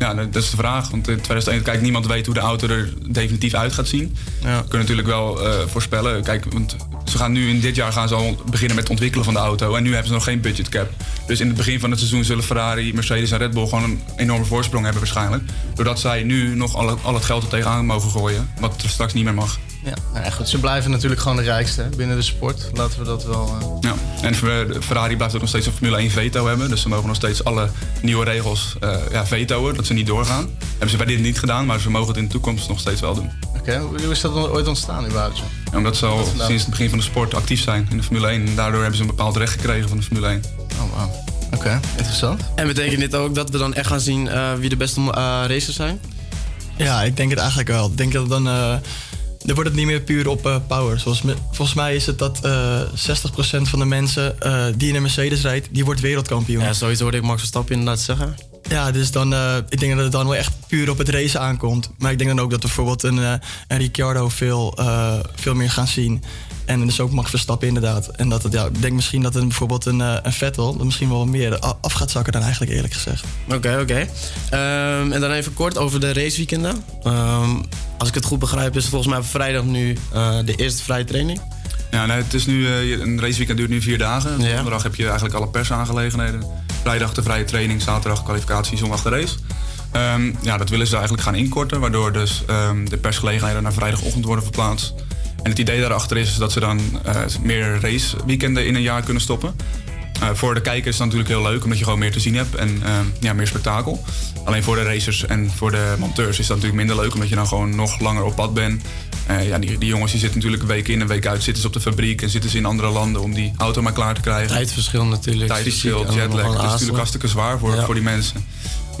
S12: Ja, dat is de vraag. Want in 2001, kijk, niemand weet hoe de auto er definitief uit gaat zien. We kunnen natuurlijk wel eh, voorspellen. Kijk, want ze gaan nu in dit jaar gaan ze al beginnen met het ontwikkelen van de auto. En nu hebben ze nog geen budget cap. Dus in het begin van het seizoen zullen Ferrari, Mercedes en Red Bull gewoon een enorme voorsprong hebben waarschijnlijk. Doordat zij nu nog al, al het geld er tegenaan mogen gooien. Wat er straks niet meer mag.
S13: Ja, nou ja, goed. Ze blijven natuurlijk gewoon de rijkste hè, binnen de sport. Laten we dat wel... eh,
S12: Ja, en Fer- Ferrari blijft ook nog steeds een Formule 1 veto hebben. Dus ze mogen nog steeds alle nieuwe regels eh ja, vetoen, dat ze niet doorgaan. Hebben ze bij dit niet gedaan, maar ze mogen het in de toekomst nog steeds wel doen.
S13: Oké, hoe is dat dan ooit ontstaan überhaupt? zo?
S12: Ja, omdat ze al
S13: vandaan?
S12: sinds het begin van de sport actief zijn in de Formule 1. En daardoor hebben ze een bepaald recht gekregen van de Formule 1.
S13: Oh, wow. Oké, interessant.
S22: En betekent dit ook dat we dan echt gaan zien eh, wie de beste eh, racers zijn?
S23: Ja, ik denk het eigenlijk wel. Ik denk dat dan. Eh dan wordt het niet meer puur op eh, power. Zoals me- volgens mij is het dat eh 60% van de mensen eh, die in een Mercedes rijdt, die wordt wereldkampioen.
S22: Ja, zoiets hoorde ik Max Verstappen inderdaad zeggen.
S23: Ja, dus dan, eh, ik denk dat het dan wel echt puur op het racen aankomt. Maar ik denk dan ook dat we bijvoorbeeld een, eh, een Ricciardo veel, eh, veel meer gaan zien. En dus ook Max Verstappen inderdaad. En dat het, ja, ik denk misschien dat een, bijvoorbeeld een, eh, een Vettel dat misschien wel meer af gaat zakken dan eigenlijk eerlijk gezegd.
S22: Oké, oké. Ehm, en dan even kort over de raceweekenden. Ehm, als ik het goed begrijp is volgens mij vrijdag nu eh, de eerste vrije training.
S12: Ja, nee, het is nu, eh, een raceweekend duurt nu vier dagen. Donderdag heb je eigenlijk alle persaangelegenheden. Vrijdag de vrije training, zaterdag kwalificatie, zondag de race. Ehm, ja, dat willen ze eigenlijk gaan inkorten, waardoor dus ehm, de persgelegenheden naar vrijdagochtend worden verplaatst. En het idee daarachter is dat ze dan eh, meer raceweekenden in een jaar kunnen stoppen. Eh, voor de kijkers is dat natuurlijk heel leuk, omdat je gewoon meer te zien hebt en ehm, ja, meer spektakel. Alleen voor de racers en voor de monteurs is dat natuurlijk minder leuk, omdat je dan gewoon nog langer op pad bent. Eh, ja, die, die jongens die zitten natuurlijk week in, een week uit, zitten ze op de fabriek en zitten ze in andere landen om die auto maar klaar te krijgen.
S22: Tijdverschil natuurlijk.
S12: Tijdverschil,
S22: en
S12: jetlag. Dat is
S22: aarzelen.
S12: natuurlijk hartstikke zwaar voor,
S22: Ja.
S12: voor die mensen.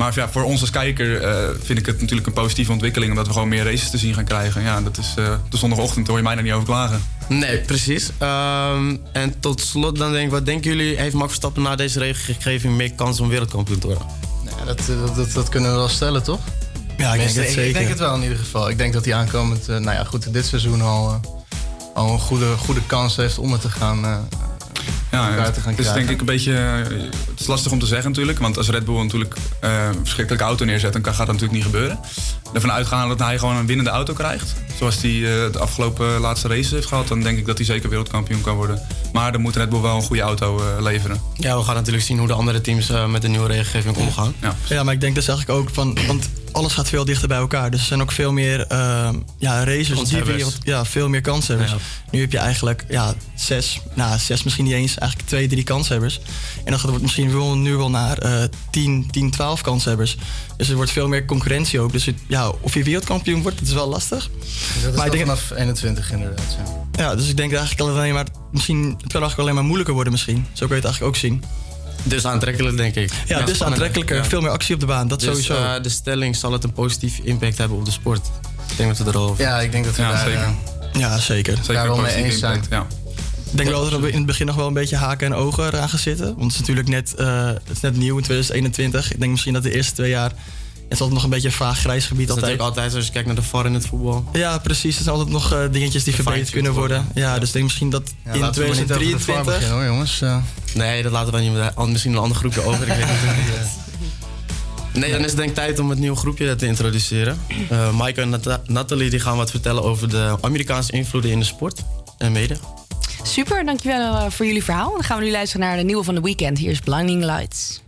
S12: Maar ja, voor ons als kijker eh, vind ik het natuurlijk een positieve ontwikkeling, omdat we gewoon meer races te zien gaan krijgen. Ja, dat is eh, de zondagochtend, hoor je mij daar niet over klagen.
S22: Nee, precies. Ehm, en tot slot dan denk ik, wat denken jullie, heeft Max Verstappen na deze regelgeving meer kans om wereldkampioen te worden?
S13: Ja, dat, dat, dat, dat kunnen we wel stellen, toch?
S23: Ja, ik denk het zeker.
S13: Ik denk het wel in ieder geval. Ik denk dat hij aankomend, eh, nou ja, goed, dit seizoen al, eh, al een goede, goede kans heeft om het te gaan, eh
S12: Ja,
S13: elkaar te gaan
S12: het is denk ik een beetje. eh, Het is lastig om te zeggen natuurlijk. Want als Red Bull natuurlijk eh, een verschrikkelijke auto neerzet, dan kan- gaat dat natuurlijk niet gebeuren. Ervan uitgaan dat hij gewoon een winnende auto krijgt. Zoals hij eh, de afgelopen laatste races heeft gehad. Dan denk ik dat hij zeker wereldkampioen kan worden. Maar dan moet Red Bull wel een goede auto eh, leveren.
S22: Ja, we gaan natuurlijk zien hoe de andere teams eh, met de nieuwe regelgeving omgaan.
S12: Ja.
S23: Ja, maar ik denk dus eigenlijk ook van, want alles gaat veel dichter bij elkaar. Dus er zijn ook veel meer ehm, ja, racers die wereld, ja, veel meer kanshebbers.
S22: Ja.
S23: Nu heb je eigenlijk ja, zes, nou zes misschien niet eens, eigenlijk twee, drie kanshebbers. En dan gaat het misschien wel, nu wel naar eh 10, 10, 12 kanshebbers. Dus er wordt veel meer concurrentie ook. Dus het- ja, of je wereldkampioen wordt, dat is wel lastig.
S13: dat is
S23: maar ik denk,
S13: vanaf 21 inderdaad. Ja.
S23: ja, dus ik denk eigenlijk dat het alleen maar, misschien, het kan eigenlijk alleen maar moeilijker worden misschien. Zo kun je het eigenlijk ook zien.
S22: Dus aantrekkelijk, denk ik.
S23: Ja, dus
S22: spannend.
S23: aantrekkelijker,
S22: Ja.
S23: veel meer actie op de baan, dat
S22: dus,
S23: sowieso.
S22: eh, de stelling zal het een positieve impact hebben op de sport. Ik denk dat we erover.
S13: Ja, ik denk dat we
S12: Ja,
S13: daar,
S12: zeker.
S13: eh,
S23: Ja, zeker.
S12: Zeker
S13: Daar wel mee eens zijn.
S12: impact, Ja.
S23: Ik denk wel dat er in het begin nog wel een beetje haken en ogen eraan gaan zitten. Want het is natuurlijk net, eh, het is net nieuw in 2021. Ik denk misschien dat de eerste twee jaar... Het is altijd nog een beetje een vaag grijs gebied
S22: Dat is
S23: altijd.
S22: natuurlijk altijd als je kijkt naar de VAR in het voetbal.
S23: Ja, precies. Er zijn altijd nog eh, dingetjes die verbeterd kunnen worden. Ja, dus ik denk misschien dat
S13: Ja,
S23: in
S13: laten we maar niet over de VAR
S23: 2023...
S13: beginnen, hoor, jongens.
S22: Nee, dat laten we niet. met- Misschien een ander groepje over. Ik weet niet. <laughs> Nee, dan is het denk ik tijd om het nieuwe groepje te introduceren. Eh Maaike en Nata- Nathalie die gaan wat vertellen over de Amerikaanse invloeden in de sport en mede.
S1: Super, dankjewel eh, voor jullie verhaal. Dan gaan we nu luisteren naar de nieuwe van de weekend. Hier is Blinding Lights.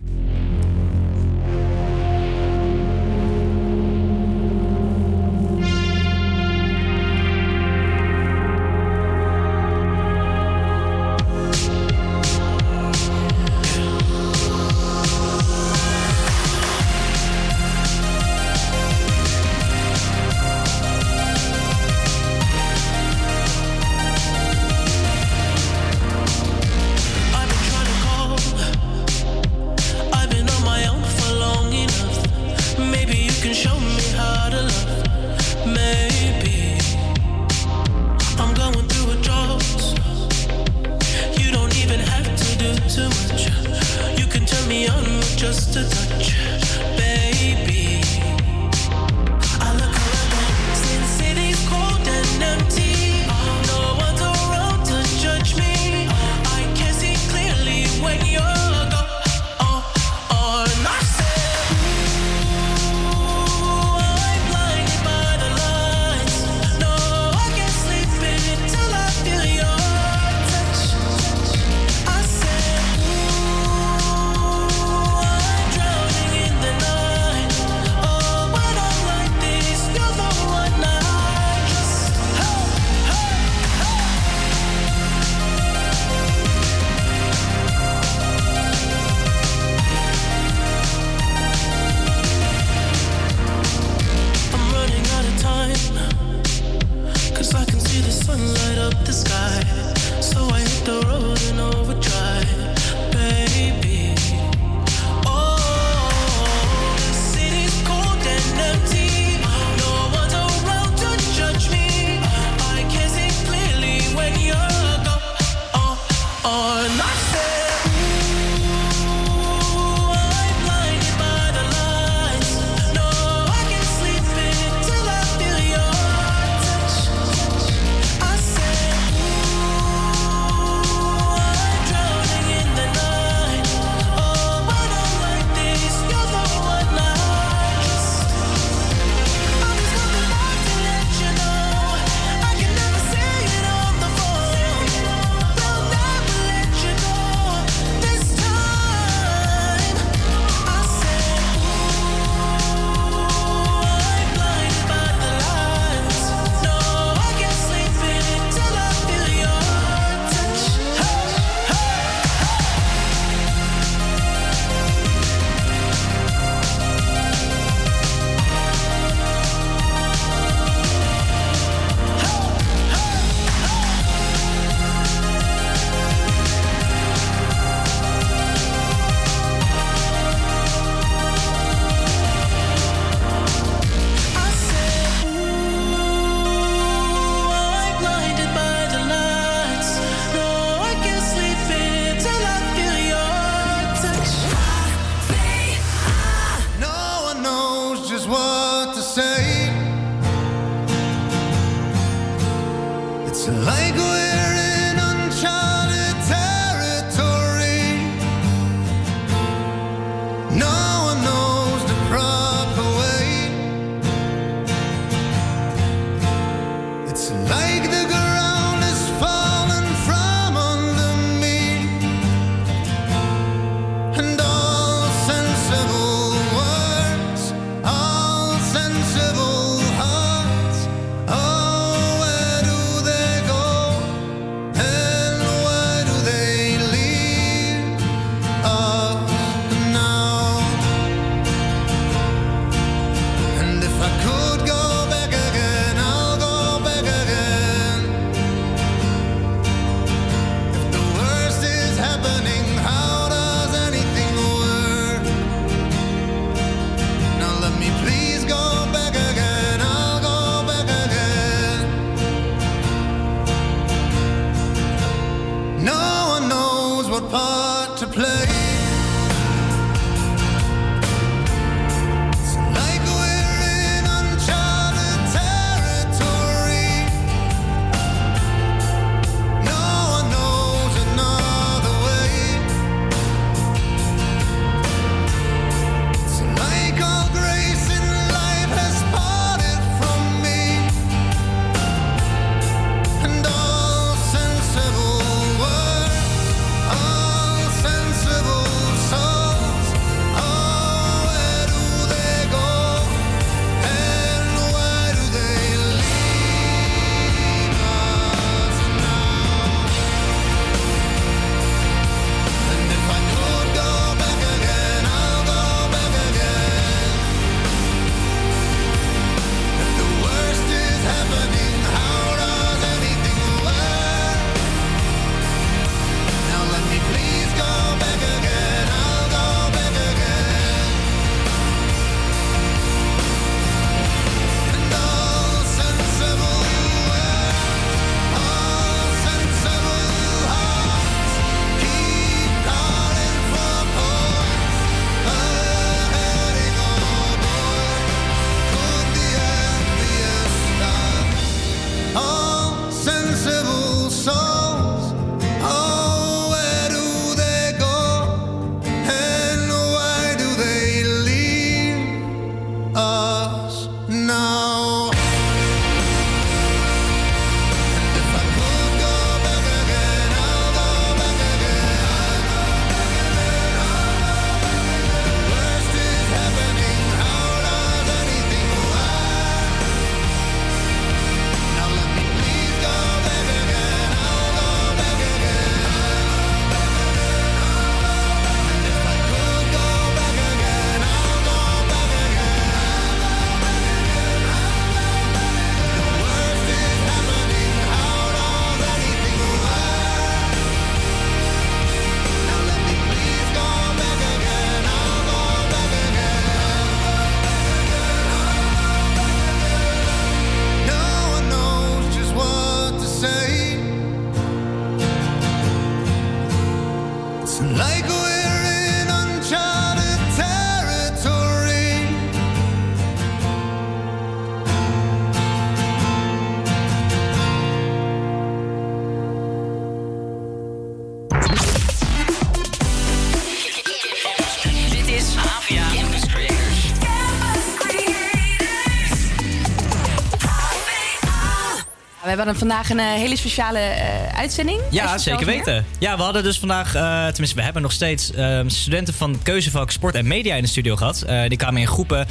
S1: Vandaag een eh, hele speciale eh, uitzending.
S2: Ja, zeker
S1: meer?
S2: weten. Ja, we hadden dus vandaag, eh, tenminste, we hebben nog steeds ehm, studenten van keuzevak sport en media in de studio gehad. Eh, die kwamen in groepen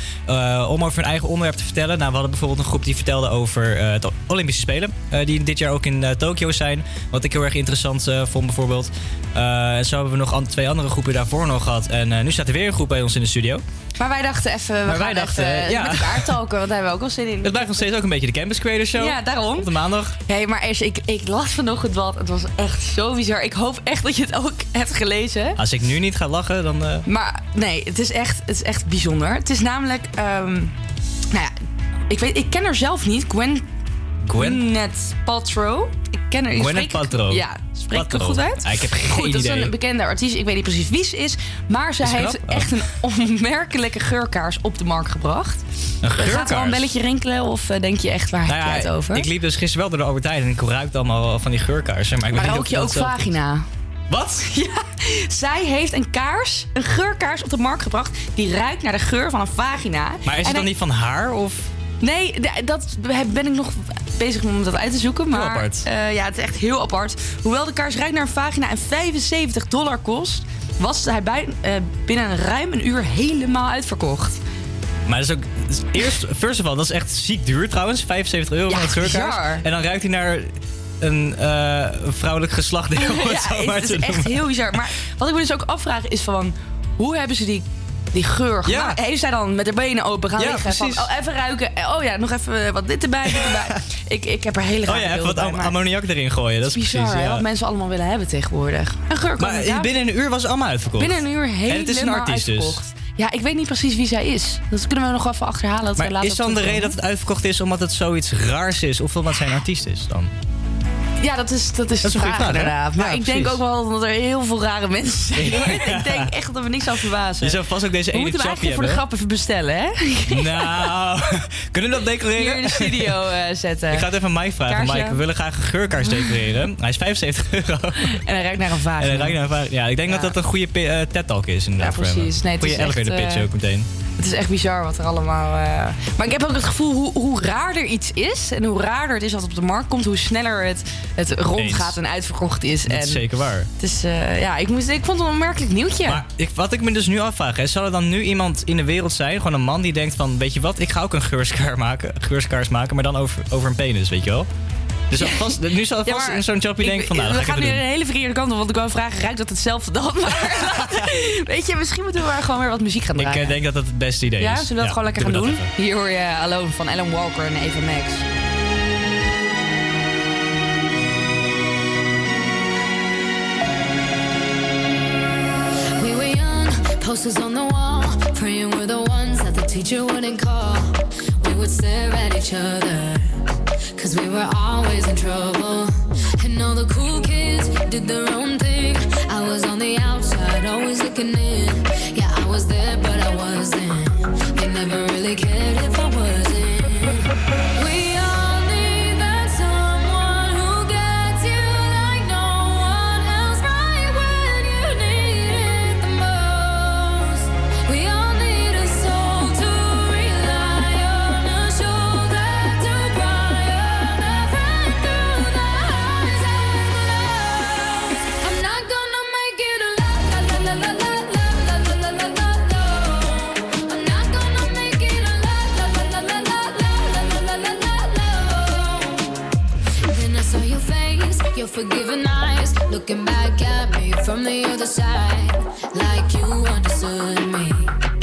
S2: om over hun eigen onderwerp te vertellen. Nou, we hadden bijvoorbeeld een groep die vertelde over het Olympische Spelen. die dit jaar ook in Tokio zijn. Wat ik heel erg interessant vond, bijvoorbeeld. En zo hebben we nog an- twee andere groepen daarvoor nog gehad. En nu staat er weer een groep bij ons in de studio.
S1: Maar wij dachten even, we
S2: Maar
S1: gaan
S2: wij dachten,
S1: even
S2: ja.
S1: met elkaar talken, want daar hebben we ook wel zin in.
S2: Het blijft nog steeds ook een beetje de Campus Creator Show.
S1: Ja, daarom.
S2: Op de maandag.
S1: Hey, maar eerst, ik, ik las vanochtend wat. Het was echt zo bizar. Ik hoop echt dat je het ook <laughs> hebt gelezen.
S2: Als ik nu niet ga lachen, dan... eh,
S1: Maar nee, het is echt, het is echt bijzonder. Het is namelijk, ehm, nou ja, ik, weet, ik ken haar zelf niet. Gwen,
S2: Gwen?
S1: Gwyneth Paltrow. Ik ken.
S2: Gwyneth
S1: spreek ik-
S2: Paltrow.
S1: Ja, spreek ik het goed uit?
S2: Ah, ik heb geen
S1: goed, dat is
S2: idee.
S1: een bekende artiest. Ik weet niet precies wie ze is. Maar ze
S2: Is
S1: heeft?
S2: Oh.
S1: echt een <laughs> onmerkelijke geurkaars op de markt gebracht.
S2: Een
S1: Gaat er al een
S2: geurkaars?
S1: belletje rinkelen of eh, denk je echt, waar
S2: Nou
S1: heb
S2: ja,
S1: je het over?
S2: Ik liep dus gisteren wel door de Albert Heijn en ik ruikte allemaal van die geurkaarsen. Maar, ik
S1: maar rook je ook
S2: is.
S1: vagina?
S2: Wat? <laughs>
S1: Ja, zij heeft een kaars, een geurkaars op de markt gebracht... die ruikt naar de geur van een vagina.
S2: Maar is het dan niet van haar of...
S1: Nee, dat ben ik nog bezig om dat uit te zoeken. Maar
S2: apart.
S1: eh, ja, het is echt heel apart. Hoewel de kaars ruikt naar een vagina en 75 dollar kost... was hij bij, eh, binnen een ruim een uur helemaal uitverkocht.
S2: Maar dat is ook... Eerst, first of all, dat is echt ziek duur trouwens. 75 euro
S1: Ja,
S2: voor een geurkaars.
S1: bizar.
S2: En dan ruikt hij naar een, eh, vrouwelijk geslachtdeel. <laughs>
S1: ja, het is echt heel bizar. Maar wat ik me dus ook afvraag is van... hoe hebben ze die, die geur
S2: Ja.
S1: gemaakt? Heeft zij dan met haar benen open gaan
S2: Ja,
S1: liggen? Van, oh, even ruiken. Oh ja, nog even eh, wat dit erbij, dit erbij. <laughs> ik, ik heb er hele
S2: Oh
S1: rare
S2: ja, even wat am- ammoniak erin gooien. Dat is
S1: bizar,
S2: precies, ja.
S1: wat mensen allemaal willen hebben tegenwoordig. Een geur
S2: Maar in- binnen een uur was het allemaal uitverkocht.
S1: Binnen een uur helemaal
S2: En het is een artiest dus.
S1: uitverkocht. Ja, ik weet niet precies wie zij is. Dat kunnen we nog even achterhalen. Dat
S2: Maar is dan de reden dat het uitverkocht is omdat het zoiets raars is? Of omdat zij een artiest is dan?
S1: Ja, dat is, dat is,
S2: Dat is goede
S1: vraag, inderdaad. Maar
S2: Ja,
S1: ik denk ook wel dat er heel veel rare mensen zijn. ik denk echt dat we niks aan verbazen.
S2: Je zou vast ook deze
S1: we
S2: ene
S1: moeten hem eigenlijk voor de
S2: hebben.
S1: grap even bestellen, hè?
S2: Nou, <laughs> kunnen we dat decoreren?
S1: Hier in de studio eh, zetten.
S2: Ik ga het even aan Mike vragen.
S1: Kaarsje.
S2: Mike, we willen graag een geurkaars decoreren. Hij is 75 euro.
S1: En hij ruikt naar een vagina.
S2: En hij ruikt naar een. Ja, ik denk
S1: Ja.
S2: dat dat een goede eh, TED-talk is inderdaad
S1: Ja, precies. Nee, het is
S2: Goeie elevator pitch
S1: eh,
S2: ook meteen.
S1: Het is echt bizar wat er allemaal... eh, Maar ik heb ook het gevoel hoe, hoe raarder iets is... en hoe raarder het is wat op de markt komt... hoe sneller het, het rondgaat en uitverkocht is.
S2: Dat
S1: en
S2: is zeker waar.
S1: Het is, eh, ja, ik, moest, ik vond het een onmerkelijk nieuwtje.
S2: Maar ik, wat ik me dus nu afvraag, hè, zal er dan nu iemand in de wereld zijn, gewoon een man die denkt van, weet je wat, ik ga ook een geurskaars maken, geurskaars maken, maar dan over, over een penis, weet je wel? Dus zal vast, nu zal
S1: Ja,
S2: vast
S1: maar
S2: zo'n chappie
S1: ik-
S2: denken van, nou,
S1: we
S2: ga
S1: gaan
S2: ik
S1: nu een
S2: doen.
S1: hele verkeerde kant op, want ik wou vragen, ruikt dat hetzelfde dan? Maar <laughs> <laughs> weet je, misschien moeten we maar gewoon weer wat muziek gaan
S2: Ik
S1: draaien.
S2: eh, denk dat dat het beste idee is.
S1: ja, zullen we dat gewoon lekker gaan doen?
S2: even.
S1: Hier hoor je Alone van Alan Walker en Eva Max.
S24: We were young, posters on the wall, praying we're the ones that the teacher wouldn't call. We would stare at each other, cause we were always in trouble. And all the cool kids did their own thing. I was on the outside, always looking in. Yeah, I was there, but I wasn't. They never really cared face, your forgiving eyes, looking back at me from the other side, like you understood me.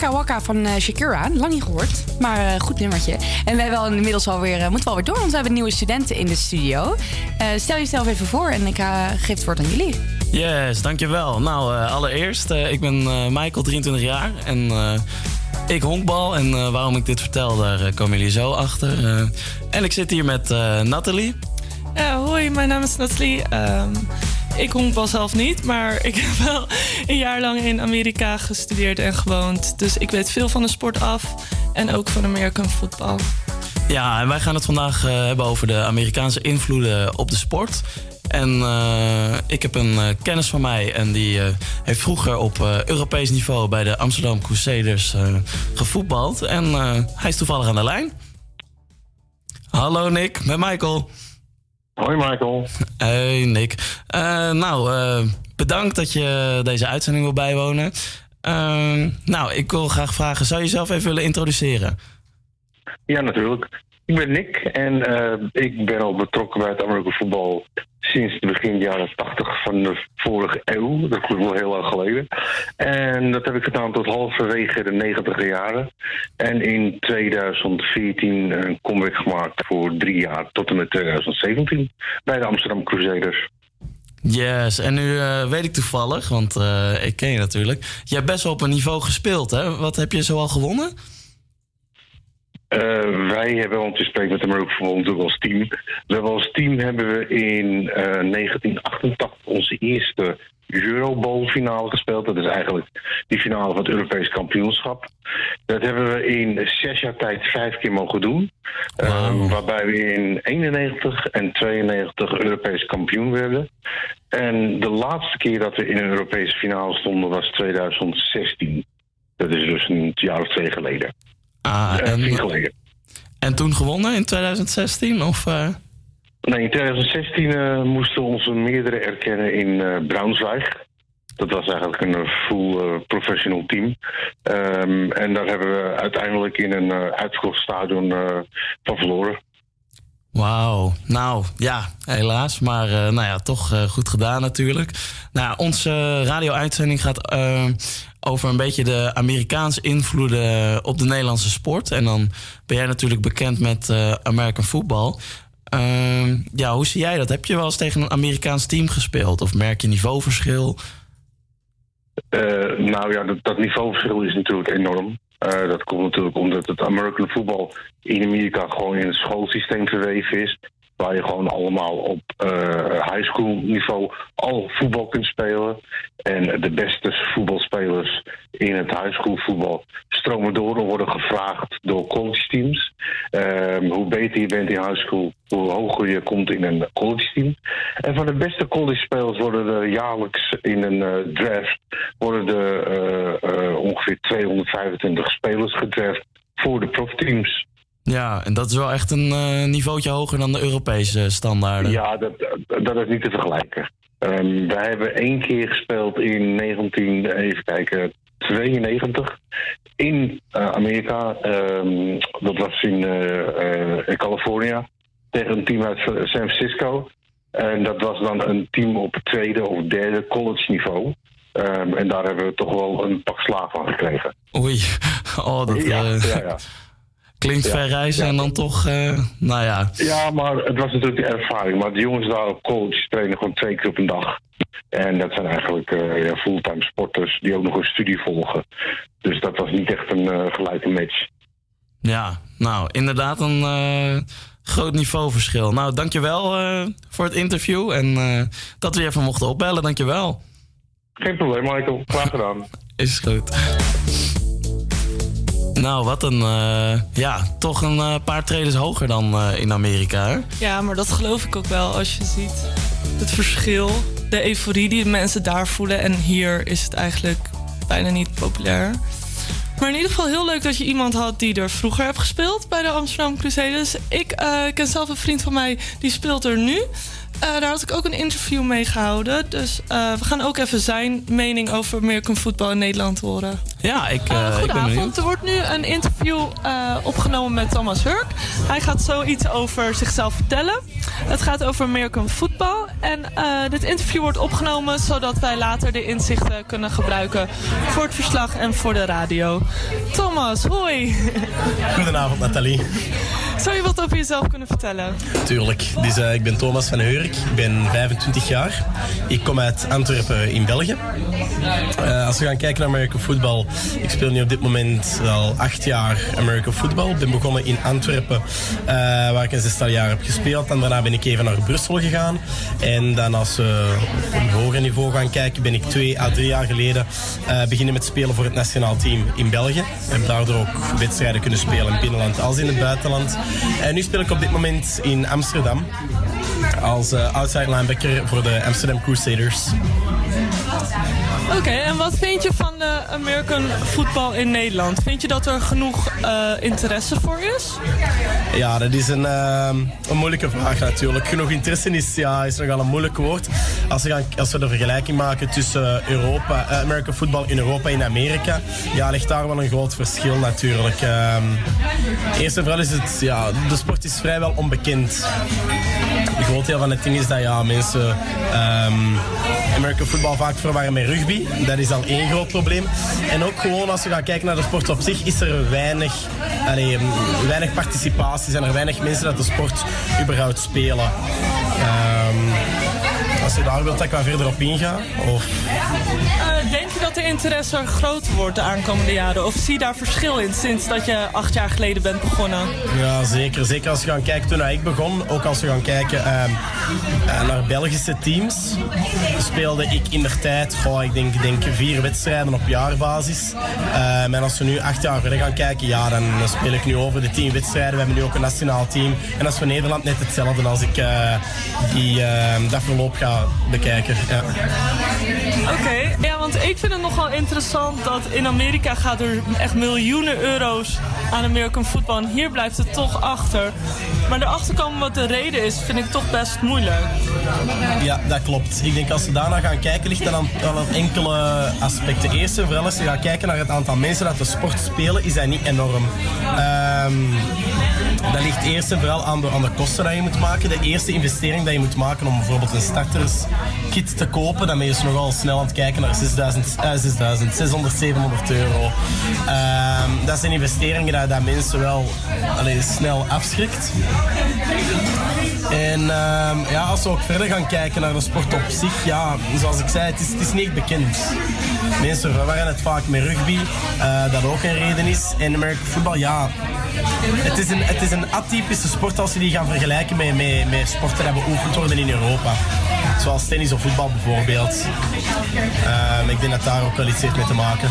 S25: Waka Waka
S1: van eh, Shakira. Lang niet gehoord, maar eh, goed nummertje. En we hebben wel inmiddels alweer, uh, moeten we alweer door, want we hebben nieuwe studenten in de studio. Eh, stel jezelf even voor en ik eh, geef het woord aan jullie.
S26: Yes, dankjewel. Nou, eh, allereerst, eh, ik ben eh, Michael, 23 jaar. En eh, ik honkbal. En eh, waarom ik dit vertel, daar eh, komen jullie zo achter. Eh, en ik zit hier met eh, Nathalie.
S27: Ja, hoi, mijn naam is Nathalie. Ehm, ik honkbal zelf niet, maar ik heb wel een jaar lang in Amerika gestudeerd en gewoond. Dus ik weet veel van de sport af en ook van American football.
S26: Ja, en wij gaan het vandaag eh, hebben over de Amerikaanse invloeden op de sport. En eh, ik heb een eh, kennis van mij en die heeft vroeger op Europees niveau bij de Amsterdam Crusaders gevoetbald. En hij is toevallig aan de lijn. Hallo Nick, met Michael.
S28: Hoi Michael.
S26: Hey Nick. Eh, nou, eh, bedankt dat je deze uitzending wil bijwonen. Eh, nou, ik wil graag vragen, zou je jezelf even willen introduceren?
S28: Ja, natuurlijk. Ik ben Nick en eh, ik ben al betrokken bij het Amerikaanse voetbal sinds begin jaren 80 van de vorige eeuw. Dat is wel heel lang geleden. En dat heb ik gedaan tot halverwege de 90 jaren. En in 2014 een comeback gemaakt voor drie jaar tot en met 2017 bij de Amsterdam Crusaders.
S26: Yes, en nu eh, weet ik toevallig, want eh, ik ken je natuurlijk. Je hebt best wel op een niveau gespeeld, hè? Wat heb je zoal gewonnen?
S28: Eh, wij hebben, want we spreken met de American Football natuurlijk als team. We hebben als team hebben we in eh, 1988 onze eerste Euro Bowl finale gespeeld. Dat is eigenlijk die finale van het Europees kampioenschap. Dat hebben we in zes jaar tijd vijf keer mogen doen. Eh, waarbij we in 91 en 92 Europees kampioen werden. En de laatste keer dat we in een Europese finale stonden was 2016. Dat is dus een jaar of twee geleden.
S26: Ah, en,
S28: vier geleden.
S26: en toen gewonnen in 2016? Of, eh?
S28: Nee, in 2016 eh, moesten we onze meerdere erkennen in eh Braunschweig. Dat was eigenlijk een full professional team. Ehm, en daar hebben we uiteindelijk in een uitverkocht stadion van verloren.
S26: Wauw. Nou, ja, helaas. Maar nou ja, toch goed gedaan natuurlijk. Nou, onze radio-uitzending gaat over een beetje de Amerikaanse invloeden op de Nederlandse sport. En dan ben jij natuurlijk bekend met eh, American football. Ehm, ja, hoe zie jij dat? Heb je wel eens tegen een Amerikaans team gespeeld? Of merk je niveauverschil?
S28: Eh, nou ja, dat, dat niveauverschil is natuurlijk enorm. Eh, dat komt natuurlijk omdat het American football in Amerika gewoon in het schoolsysteem verweven is. Waar je gewoon allemaal op eh high school niveau al voetbal kunt spelen. En de beste voetbalspelers in het high school voetbal stromen door en worden gevraagd door college teams. Ehm, hoe beter je bent in high school, hoe hoger je komt in een college team. En van de beste college spelers worden er jaarlijks in een eh, draft worden er eh, ongeveer 225 spelers gedraft voor de profteams.
S26: Ja, en dat is wel echt een eh niveautje hoger dan de Europese standaarden.
S28: Ja, dat, dat is niet te vergelijken. Ehm, wij hebben één keer gespeeld in 19, even kijken, 92 in eh, Amerika. Ehm, dat was in, in California tegen een team uit San Francisco. En dat was dan een team op het tweede of derde college niveau. Ehm, en daar hebben we toch wel een pak slaag van gekregen.
S26: Oei, <laughs> oh, dat
S28: Ja, ja, ja.
S26: Klinkt
S28: Ja,
S26: ver reizen
S28: ja.
S26: en dan toch, eh, nou ja.
S28: Ja, maar het was natuurlijk de ervaring. Maar de jongens daar op college trainen gewoon twee keer op een dag. En dat zijn eigenlijk eh, ja, fulltime sporters die ook nog een studie volgen. Dus dat was niet echt een eh, gelijke match.
S26: Ja, nou, inderdaad een groot niveauverschil. Nou, dankjewel voor het interview en dat we je even mochten opbellen. Dankjewel.
S28: Geen probleem, Michael. Graag gedaan. <laughs>
S26: Is goed. Nou, wat een, eh, ja, toch een eh, paar treden hoger dan eh, in Amerika?
S27: Ja, maar dat geloof ik ook wel als je ziet het verschil, de euforie die mensen daar voelen. En hier is het eigenlijk bijna niet populair. Maar in ieder geval heel leuk dat je iemand had die er vroeger heeft gespeeld bij de Amsterdam Crusaders. Ik ken zelf een vriend van mij die speelt er nu. Eh, daar had ik ook een interview mee gehouden. Dus eh, we gaan ook even zijn mening over American football in Nederland horen.
S26: Ja, ik,
S27: Eh,
S26: ik ben
S27: goedenavond.
S26: benieuwd.
S27: Er wordt nu een interview eh, opgenomen met Thomas Hurk. Hij gaat zoiets over zichzelf vertellen. Het gaat over American football. En eh, dit interview wordt opgenomen zodat wij later de inzichten kunnen gebruiken voor het verslag en voor de radio. Thomas, hoi.
S29: Goedenavond Nathalie.
S27: Zou je wat over jezelf kunnen vertellen?
S29: Tuurlijk. Dus, ik ben Thomas van Heurk. Ik ben 25 jaar. Ik kom uit Antwerpen in België. Eh, als we gaan kijken naar American football. Ik speel nu op dit moment al acht jaar American football. Ik ben begonnen in Antwerpen, eh, waar ik een zestal jaar heb gespeeld. En daarna ben ik even naar Brussel gegaan. En dan als we op een hoger niveau gaan kijken, ben ik twee à drie jaar geleden eh, beginnen met spelen voor het nationaal team in België. Heb daardoor ook wedstrijden kunnen spelen in het binnenland als in het buitenland. En nu speel ik op dit moment in Amsterdam als eh, outside linebacker voor de Amsterdam Crusaders.
S27: Oké, en wat vind je van de American football in Nederland? Vind je dat er genoeg eh, interesse voor is?
S29: Ja, dat is een, een moeilijke vraag natuurlijk. Genoeg interesse is, ja, is nogal een moeilijk woord. Als we, gaan, als we de vergelijking maken tussen Europa, eh, American football in Europa en Amerika, ja, ligt daar wel een groot verschil natuurlijk. Ehm, eerst en vooral is het, ja, de sport is vrijwel onbekend. Een groot deel van het ding is dat ja, mensen ehm, American football vaak verwarren met rugby. Dat is al één groot probleem. En ook gewoon als we gaan kijken naar de sport op zich, is er weinig, weinig participatie. Zijn er weinig mensen dat de sport überhaupt spelen. Ehm, als je daar wilt dat ik wat verder op inga? Of...
S27: Eh, denk je dat de interesse groter wordt de aankomende jaren? Of zie je daar verschil in sinds dat je acht jaar geleden bent begonnen?
S29: Ja, zeker. Zeker als we gaan kijken toen ik begon. Ook als we gaan kijken ehm, eh, naar Belgische teams. Speelde ik in de tijd, goh, ik denk, denk vier wedstrijden op jaarbasis. Ehm, en als we nu acht jaar verder gaan kijken, ja, dan speel ik nu over de tien wedstrijden. We hebben nu ook een nationaal team. En dat is voor Nederland net hetzelfde als ik eh, die, ehm, dat verloop ga bekijken. Ja.
S27: Oké, ja, ik vind het nogal interessant dat in Amerika gaat er echt miljoenen euro's aan American voetbal. En hier blijft het toch achter. Maar erachter komen wat de reden is, vind ik toch best moeilijk.
S29: Ja, dat klopt. Ik denk als we daarna gaan kijken, ligt dat aan, aan enkele aspecten. Eerst en vooral als je gaat kijken naar het aantal mensen dat de sport spelen, is dat niet enorm. Ehm, dat ligt eerst en vooral aan de, aan de kosten die je moet maken. De eerste investering die je moet maken om bijvoorbeeld een starterskit te kopen, dan ben je dus nogal snel aan het kijken naar 6000, eh, 6000 600, 700 euro. Ehm, dat zijn investeringen dat, dat mensen wel allee, snel afschrikt. En ehm, ja, als we ook verder gaan kijken naar de sport op zich, ja, zoals ik zei, het is, het is niet bekend. Mensen verwarren het vaak met rugby, eh, dat ook een reden is. En American voetbal, ja, het is, een, het is een atypische sport als je die gaat vergelijken met, met, met sporten die beoefend worden in Europa. Zoals tennis of voetbal bijvoorbeeld. Ehm, ik denk dat daar ook wel iets heeft mee te maken.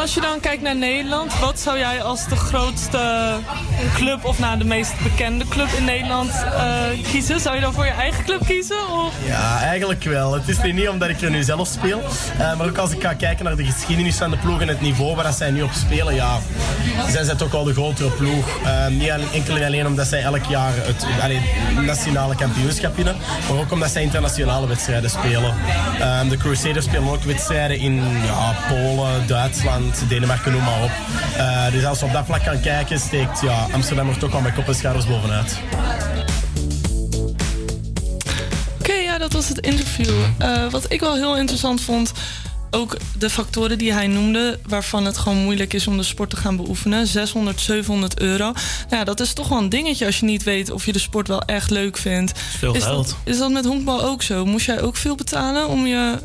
S27: Als je dan kijkt naar Nederland, wat zou jij als de grootste club of nou de meest bekende club in Nederland eh, kiezen? Zou je dan voor je eigen club kiezen? Of?
S29: Ja, eigenlijk wel. Het is niet omdat ik er nu zelf speel. eh, maar ook als ik ga kijken naar de geschiedenis van de ploeg en het niveau waar dat zij nu op spelen, ja, zijn zij toch wel de grotere ploeg. Eh, niet enkel en alleen omdat zij elk jaar het nationale kampioenschap winnen, maar ook omdat zij internationale wedstrijden spelen. Eh, de Crusaders spelen ook wedstrijden in ja, Polen, Duitsland, Denemarken, noem maar op. Eh, dus als we op dat vlak gaan kijken, steekt ja, Amsterdam er toch wel met kop en schouders bovenuit.
S27: Oké, ja, dat was het interview. Eh, wat ik wel heel interessant vond, ook de factoren die hij noemde, waarvan het gewoon moeilijk is om de sport te gaan beoefenen. 600, 700 euro. Nou, ja, dat is toch wel een dingetje als je niet weet of je de sport wel echt leuk vindt.
S26: veel
S27: is
S26: geld.
S27: Dat, is dat met honkbal ook zo? Moest jij ook veel betalen om je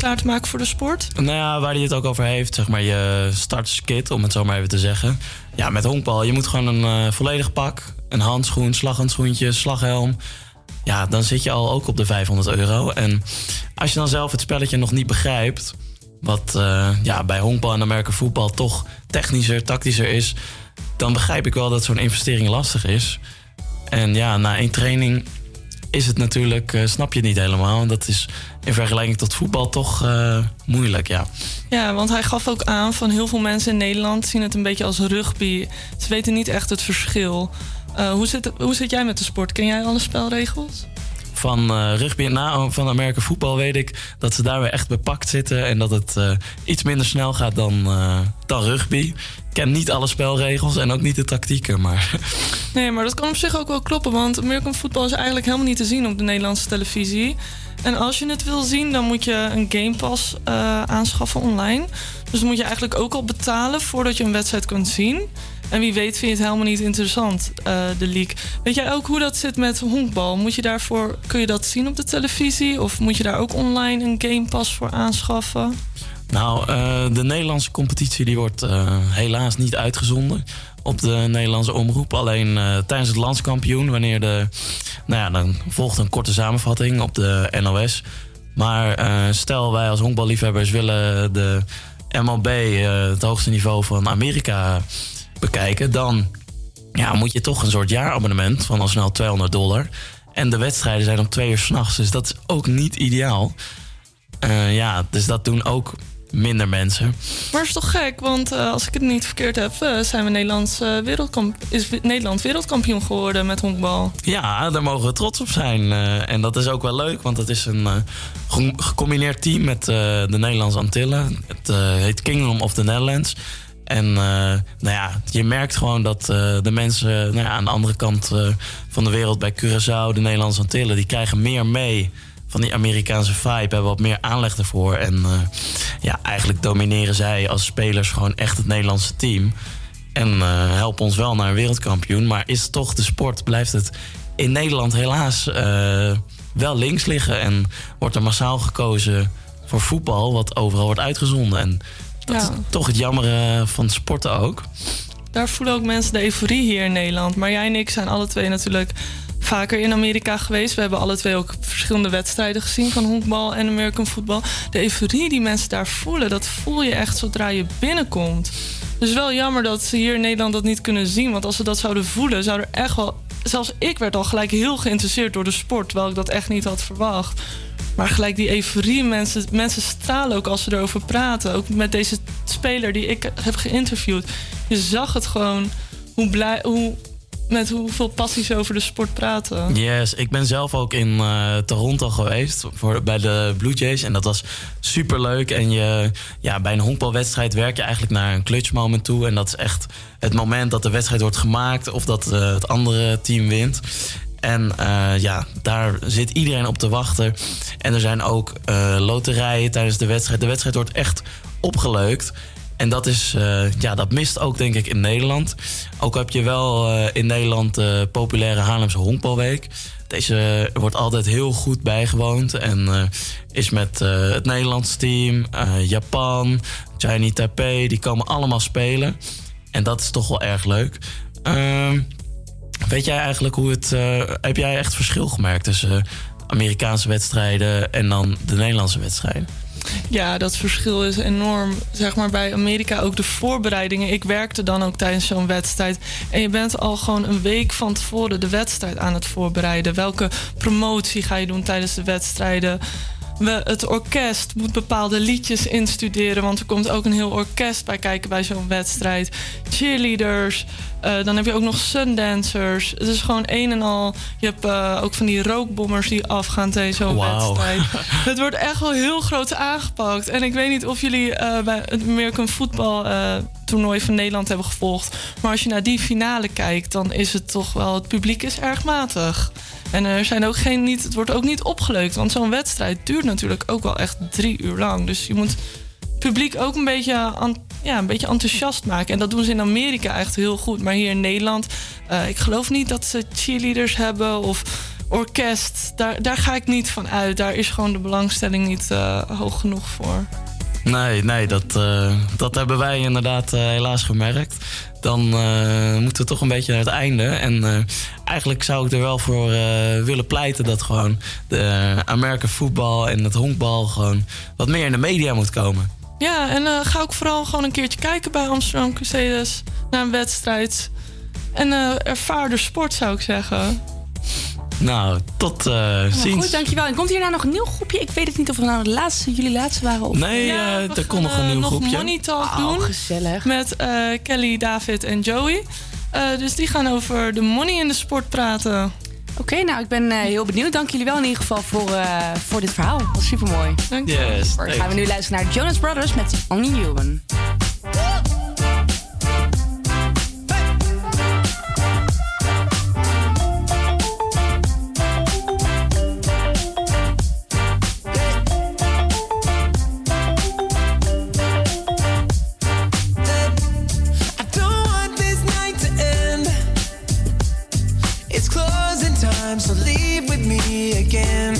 S27: klaar te maken voor de sport?
S26: Nou ja, waar hij het ook over heeft, zeg maar je starterskit, om het zo maar even te zeggen. Ja, met honkbal, je moet gewoon een eh, volledig pak, een handschoen, slaghandschoentje, slaghelm. Ja, dan zit je al ook op de 500 euro. En als je dan zelf het spelletje nog niet begrijpt, wat eh, ja, bij honkbal en Amerika voetbal toch technischer, tactischer is, dan begrijp ik wel dat zo'n investering lastig is. En ja, na één training is het natuurlijk, eh, snap je het niet helemaal. Dat is in vergelijking tot voetbal toch eh, moeilijk, ja.
S27: Ja, want hij gaf ook aan van heel veel mensen in Nederland zien het een beetje als rugby. Ze weten niet echt het verschil. Eh, hoe, zit, hoe zit jij met de sport? Ken jij alle spelregels?
S26: Van eh, rugby en na, van Amerika voetbal weet ik dat ze daar weer echt bepakt zitten. En dat het eh, iets minder snel gaat dan, eh, dan rugby. Ik ken niet alle spelregels en ook niet de tactieken, maar... <laughs>
S27: Nee, maar dat kan op zich ook wel kloppen. Want American voetbal is eigenlijk helemaal niet te zien op de Nederlandse televisie. En als je het wil zien, dan moet je een Game Pass eh, aanschaffen online. Dus dan moet je eigenlijk ook al betalen voordat je een wedstrijd kunt zien. En wie weet vind je het helemaal niet interessant, eh, de league. Weet jij ook hoe dat zit met honkbal? Moet je daarvoor, kun je dat zien op de televisie? Of moet je daar ook online een Game Pass voor aanschaffen?
S26: Nou, eh, de Nederlandse competitie die wordt helaas niet uitgezonden op de Nederlandse omroep. Alleen eh, tijdens het landskampioen, wanneer de. Nou ja, dan volgt een korte samenvatting op de NOS. Maar eh, stel wij als honkballiefhebbers willen de MLB, eh, het hoogste niveau van Amerika, bekijken, dan ja, moet je toch een soort jaarabonnement van al snel 200 dollar. En de wedstrijden zijn om twee uur s'nachts, dus dat is ook niet ideaal. Ja, dus dat doen ook minder mensen.
S27: Maar is toch gek, want eh, als ik het niet verkeerd heb, eh, zijn we Nederlands, eh, wereldkamp is Nederland wereldkampioen geworden met honkbal.
S26: Ja, daar mogen we trots op zijn. En dat is ook wel leuk, want het is een ge- gecombineerd team met de Nederlandse Antillen. Het heet Kingdom of the Netherlands. En nou ja, je merkt gewoon dat de mensen nou ja, aan de andere kant van de wereld bij Curaçao, de Nederlandse Antillen, die krijgen meer mee van die Amerikaanse vibe, hebben wat meer aanleg ervoor. En eh, ja, eigenlijk domineren zij als spelers gewoon echt het Nederlandse team. En eh, helpen ons wel naar een wereldkampioen. Maar is toch de sport, blijft het in Nederland helaas eh, wel links liggen. En wordt er massaal gekozen voor voetbal, wat overal wordt uitgezonden. En dat
S27: Ja.
S26: is toch het jammere van sporten ook.
S27: Daar voelen ook mensen de euforie hier in Nederland. Maar jij en ik zijn alle twee natuurlijk vaker in Amerika geweest. We hebben alle twee ook verschillende wedstrijden gezien van honkbal en American voetbal. De euforie die mensen daar voelen, dat voel je echt zodra je binnenkomt. Dus wel jammer dat ze hier in Nederland dat niet kunnen zien. Want als ze dat zouden voelen, zou er echt wel. Zelfs ik werd al gelijk heel geïnteresseerd door de sport, terwijl ik dat echt niet had verwacht. Maar gelijk die euforie, mensen, mensen stralen ook als ze erover praten. Ook met deze speler die ik heb geïnterviewd. Je zag het gewoon hoe blij, hoe, met hoeveel passie ze over de sport praten.
S26: Yes, ik ben zelf ook in eh, Toronto geweest voor, bij de Blue Jays. En dat was super leuk. En je, ja, bij een honkbalwedstrijd werk je eigenlijk naar een clutch moment toe. En dat is echt het moment dat de wedstrijd wordt gemaakt of dat eh, het andere team wint. En eh, ja, daar zit iedereen op te wachten. En er zijn ook loterijen tijdens de wedstrijd. De wedstrijd wordt echt opgeleukt. En dat, is, eh, ja, dat mist ook denk ik in Nederland. Ook heb je wel eh, in Nederland de populaire Haarlemse Honkbalweek. Deze wordt altijd heel goed bijgewoond. En eh, is met eh, het Nederlands team, eh, Japan, Chinese Taipei... die komen allemaal spelen. En dat is toch wel erg leuk. Ehm, weet jij eigenlijk hoe het... eh, heb jij echt verschil gemerkt tussen eh, Amerikaanse wedstrijden... en dan de Nederlandse wedstrijden?
S27: Ja, dat verschil is enorm. Zeg maar bij Amerika ook de voorbereidingen. Ik werkte dan ook tijdens zo'n wedstrijd. En je bent al gewoon een week van tevoren de wedstrijd aan het voorbereiden. Welke promotie ga je doen tijdens de wedstrijden? We, het orkest moet bepaalde liedjes instuderen. Want er komt ook een heel orkest bij kijken bij zo'n wedstrijd. Cheerleaders. eh, dan heb je ook nog sundancers. Het is gewoon een en al. Je hebt eh, ook van die rookbommers die afgaan tijdens zo'n wedstrijd. <laughs> Het wordt echt wel heel groot aangepakt. En ik weet niet of jullie eh, bij het American Football toernooi van Nederland hebben gevolgd. Maar als je naar die finale kijkt, dan is het toch wel... Het publiek is erg matig. En er zijn ook geen, niet, het wordt ook niet opgeleukt. Want zo'n wedstrijd duurt natuurlijk ook wel echt drie uur lang. Dus je moet het publiek ook een beetje, ja, een beetje enthousiast maken. En dat doen ze in Amerika echt heel goed. Maar hier in Nederland, eh, ik geloof niet dat ze cheerleaders hebben of orkest. Daar, daar ga ik niet van uit. Daar is gewoon de belangstelling niet eh, hoog genoeg voor.
S26: Nee, nee dat, eh, dat hebben wij inderdaad helaas gemerkt. Dan eh, moeten we toch een beetje naar het einde. En eh, eigenlijk zou ik er wel voor eh, willen pleiten dat gewoon de Amerika voetbal en het honkbal gewoon wat meer in de media moet komen.
S27: Ja, en ga ook vooral gewoon een keertje kijken bij Amsterdam Crusaders naar een wedstrijd. En ervaar de sport, zou ik zeggen.
S26: Nou, tot eh,
S1: Maar
S26: ziens.
S1: goed, dankjewel. En komt hierna nog een nieuw groepje? Ik weet het niet of we nou de laatste, jullie laatste waren. Of...
S26: Nee,
S27: Ja, we
S26: er komt nog een
S27: eh,
S26: nieuw
S27: nog
S26: groepje.
S27: Money Talk
S1: Oh,
S27: doen.
S1: gezellig.
S27: Met eh, Kelly, David en Joey. Eh, dus die gaan over de money in de sport praten.
S1: Oké, nou, ik ben eh, heel benieuwd. Dank jullie wel in ieder geval voor, eh, voor dit verhaal. Dat was super mooi.
S27: Dank
S26: je. Yes,
S1: Dan gaan we nu luisteren naar Jonas Brothers met Only Human.
S3: Time, so leave with me again.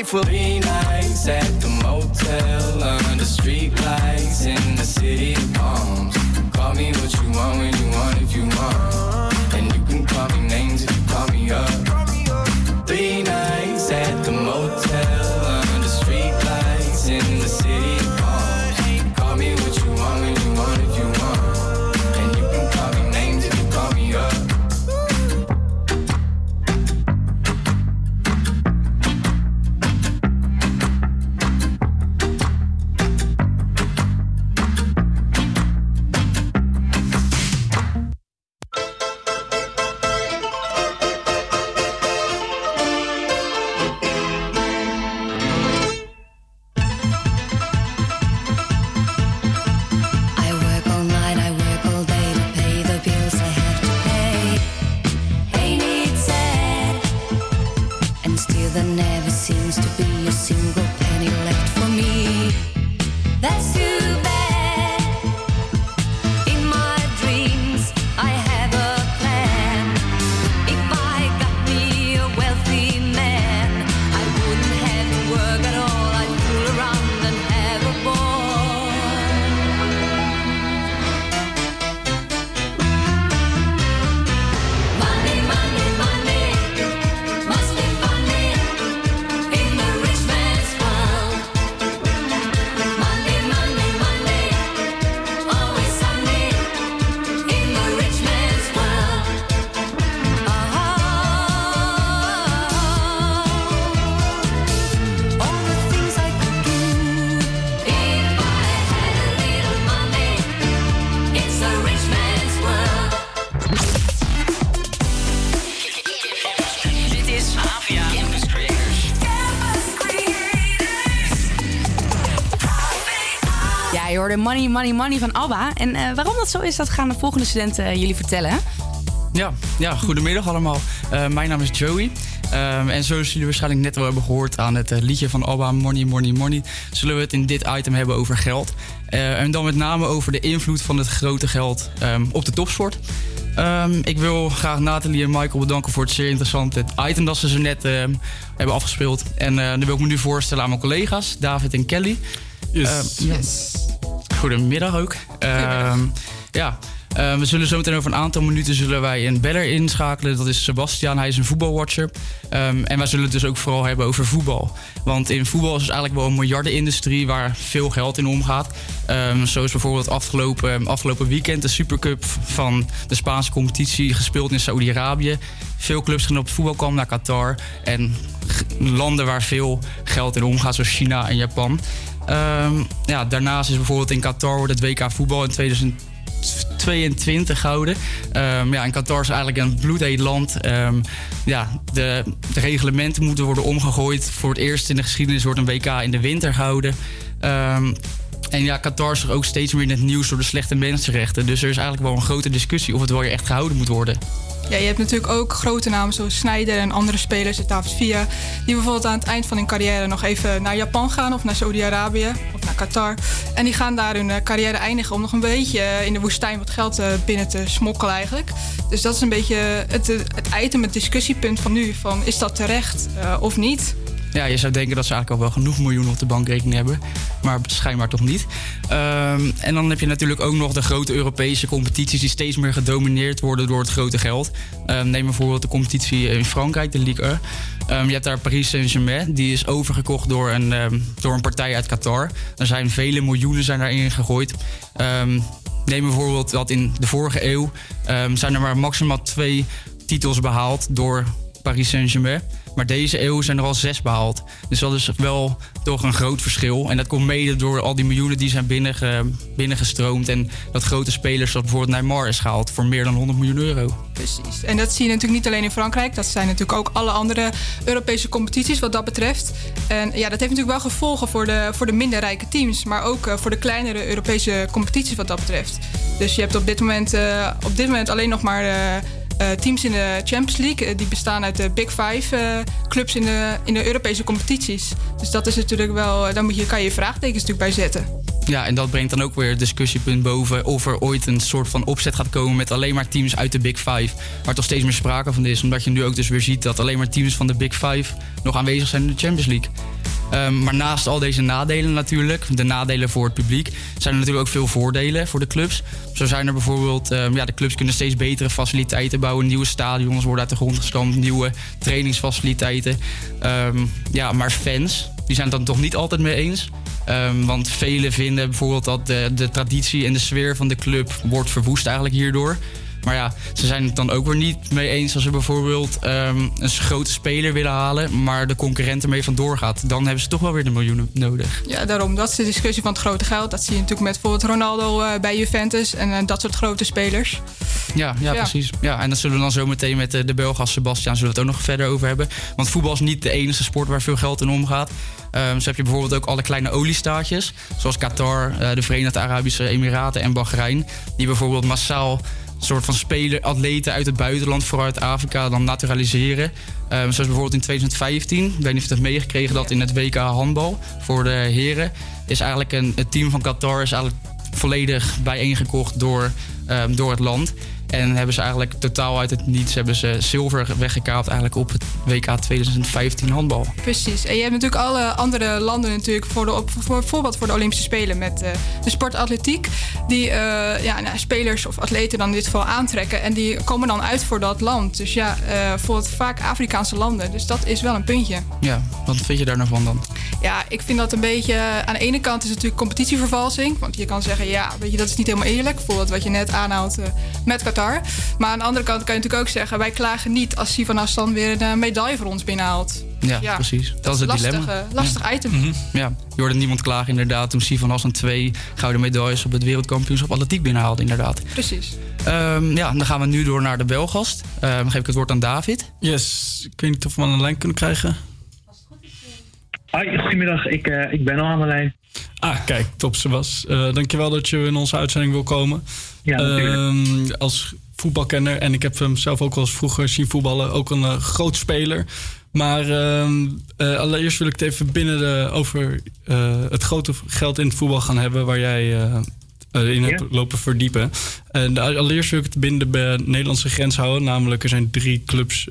S24: stay for three nights at the motel under street lights in the city of palms. Call me what you want when you want if you want. Money,
S30: Money, Money
S1: van ABBA. En eh, waarom dat zo is, dat gaan de volgende studenten eh, jullie vertellen.
S31: Ja, ja goedemiddag allemaal. Eh, mijn naam is Joey. En zoals jullie waarschijnlijk net al hebben gehoord aan het liedje van ABBA, Money, Money, Money, zullen we het in dit item hebben over geld. En dan met name over de invloed van het grote geld ehm, op de topsport. Ehm, ik wil graag Nathalie en Michael bedanken voor het zeer interessante item dat ze zo net ehm, hebben afgespeeld. En dan wil ik me nu voorstellen aan mijn collega's, David en Kelly.
S10: Yes.
S31: yes goedemiddag ook. Ehm, ja, eh, we zullen zometeen over een aantal minuten zullen wij een beller inschakelen. Dat is Sebastian, hij is een voetbalwatcher. Ehm, en wij zullen het dus ook vooral hebben over voetbal. Want in voetbal is het eigenlijk wel een miljardenindustrie waar veel geld in omgaat. Ehm, zo is bijvoorbeeld afgelopen, afgelopen weekend de Supercup van de Spaanse competitie gespeeld in Saoedi-Arabië. Veel clubs gaan op voetbal kwam naar Qatar. En landen waar veel geld in omgaat, zoals China en Japan. Ehm, ja, daarnaast is bijvoorbeeld in Qatar wordt het WK voetbal in 2022 gehouden. Ehm, ja, en Qatar is eigenlijk een bloedheet land. Ehm, ja, de, de, reglementen moeten worden omgegooid. Voor het eerst in de geschiedenis wordt een WK in de winter gehouden. En ja, Qatar is ook steeds meer in het nieuws door de slechte mensenrechten. Dus er is eigenlijk wel een grote discussie of het wel weer echt gehouden moet worden.
S32: Ja, je hebt natuurlijk ook grote namen zoals Snyder en andere spelers, David Villa, die bijvoorbeeld aan het eind van hun carrière nog even naar Japan gaan of naar Saudi-Arabië of naar Qatar. En die gaan daar hun eh, carrière eindigen om nog een beetje eh, in de woestijn wat geld eh, binnen te smokkelen eigenlijk. Dus dat is een beetje het, het item, het discussiepunt van nu, van is dat terecht of niet?
S31: Ja, je zou denken dat ze eigenlijk al wel genoeg miljoenen op de bankrekening hebben. Maar schijnbaar toch niet. Ehm, en dan heb je natuurlijk ook nog de grote Europese competities... die steeds meer gedomineerd worden door het grote geld. Ehm, neem bijvoorbeeld de competitie in Frankrijk, de Ligue 1. Ehm, je hebt daar Paris Saint-Germain. Die is overgekocht door een, door een partij uit Qatar. Er zijn vele miljoenen zijn daarin gegooid. Neem bijvoorbeeld dat in de vorige eeuw... zijn er maar maximaal twee titels behaald door Paris Saint-Germain. Maar deze eeuw zijn er al zes behaald. Dus dat is wel toch een groot verschil. En dat komt mede door al die miljoenen die zijn binnenge, binnengestroomd. En dat grote spelers zoals bijvoorbeeld Neymar is gehaald voor meer dan 100 miljoen euro.
S32: Precies. En dat zie je natuurlijk niet alleen in Frankrijk. Dat zijn natuurlijk ook alle andere Europese competities wat dat betreft. En ja, dat heeft natuurlijk wel gevolgen voor de, voor de minder rijke teams. Maar ook eh, voor de kleinere Europese competities wat dat betreft. Dus je hebt op dit moment, eh, op dit moment alleen nog maar... eh, teams in de Champions League. eh, die bestaan uit de Big Five eh, clubs in de, in de Europese competities. Dus dat is natuurlijk wel... eh, Daar moet je, kan je je vraagtekens natuurlijk bij zetten.
S31: Ja, en dat brengt dan ook weer het discussiepunt boven of er ooit een soort van opzet gaat komen met alleen maar teams uit de Big Five. Waar toch steeds meer sprake van is, omdat je nu ook dus weer ziet dat alleen maar teams van de Big Five nog aanwezig zijn in de Champions League. Ehm, maar naast al deze nadelen natuurlijk, de nadelen voor het publiek, zijn er natuurlijk ook veel voordelen voor de clubs. Zo zijn er bijvoorbeeld, ehm, ja, de clubs kunnen steeds betere faciliteiten bouwen, nieuwe stadions worden uit de grond gestampt, nieuwe trainingsfaciliteiten. Ehm, ja, maar fans, die zijn het dan toch niet altijd mee eens. Ehm, want velen vinden bijvoorbeeld dat de, de traditie en de sfeer van de club wordt verwoest eigenlijk hierdoor. Maar ja, ze zijn het dan ook weer niet mee eens als ze bijvoorbeeld ehm, een grote speler willen halen, maar de concurrent ermee vandoor gaat. Dan hebben ze toch wel weer de miljoenen nodig.
S32: Ja, daarom. Dat is de discussie van het grote geld. Dat zie je natuurlijk met bijvoorbeeld Ronaldo eh, bij Juventus en eh, dat soort grote spelers.
S31: Ja, ja,
S32: Ja.
S31: precies. Ja, en dat zullen we dan zo meteen met de, de Belg als Sebastian zullen we het ook nog verder over hebben. Want voetbal is niet de enige sport waar veel geld in omgaat. Ehm zo heb je bijvoorbeeld ook alle kleine oliestaatjes, zoals Qatar, eh, de Verenigde Arabische Emiraten en Bahrein, die bijvoorbeeld massaal soort van speler, atleten uit het buitenland, vooral uit Afrika, dan naturaliseren. Ehm, zoals bijvoorbeeld in 2015, ik weet niet of je hebt meegekregen, dat in het WK handbal voor de heren is eigenlijk een, team van Qatar is eigenlijk volledig bijeengekocht door, ehm, door het land. En hebben ze eigenlijk totaal uit het niets hebben ze zilver weggekaapt eigenlijk op het WK 2015 handbal.
S32: Precies. En je hebt natuurlijk alle andere landen natuurlijk voor de, op- voor, bijvoorbeeld voor de Olympische Spelen met eh, de sport atletiek. Die eh, ja, nou, spelers of atleten dan in dit geval aantrekken. En die komen dan uit voor dat land. Dus ja, eh bijvoorbeeld vaak Afrikaanse landen. Dus dat is wel een puntje.
S31: Ja, wat vind je daar nou van dan?
S32: Ja, ik vind dat een beetje... Aan de ene kant is het natuurlijk competitievervalsing. Want je kan zeggen, ja, weet je, dat is niet helemaal eerlijk. Bijvoorbeeld wat je net aanhaalt eh, met Qatar. Maar aan de andere kant kan je natuurlijk ook zeggen... wij klagen niet als Sivan Aslan weer een eh, medaille voor ons binnenhaalt.
S31: Ja, precies. Dat, is het
S32: lastig,
S31: dilemma.
S32: lastig item.
S31: Mhm. Ja, je hoorde niemand klagen inderdaad toen Sivan Hassan twee gouden medailles op het wereldkampioenschap atletiek binnenhaalde inderdaad.
S32: Precies.
S31: Ehm, ja, dan gaan we nu door naar de Belgast. Ehm, dan geef ik het woord aan David.
S33: Yes, ik weet niet of we aan de lijn kunnen krijgen.
S34: Hoi, goedemiddag. Ik, eh, ik ben al aan de lijn.
S33: Ah, kijk, top Sebas. Eh dankjewel dat je in onze uitzending wil komen.
S34: Ja.
S33: Ehm, als voetbalkenner, en ik heb hem zelf ook wel eens vroeger zien voetballen, ook een eh, groot speler. Maar ehm, eh, allereerst wil ik het even binnen de, over eh, het grote geld in het voetbal gaan hebben, waar jij in hebt
S34: Ja.
S33: lopen verdiepen. En allereerst wil ik het binnen de Nederlandse grens houden. Namelijk, er zijn drie clubs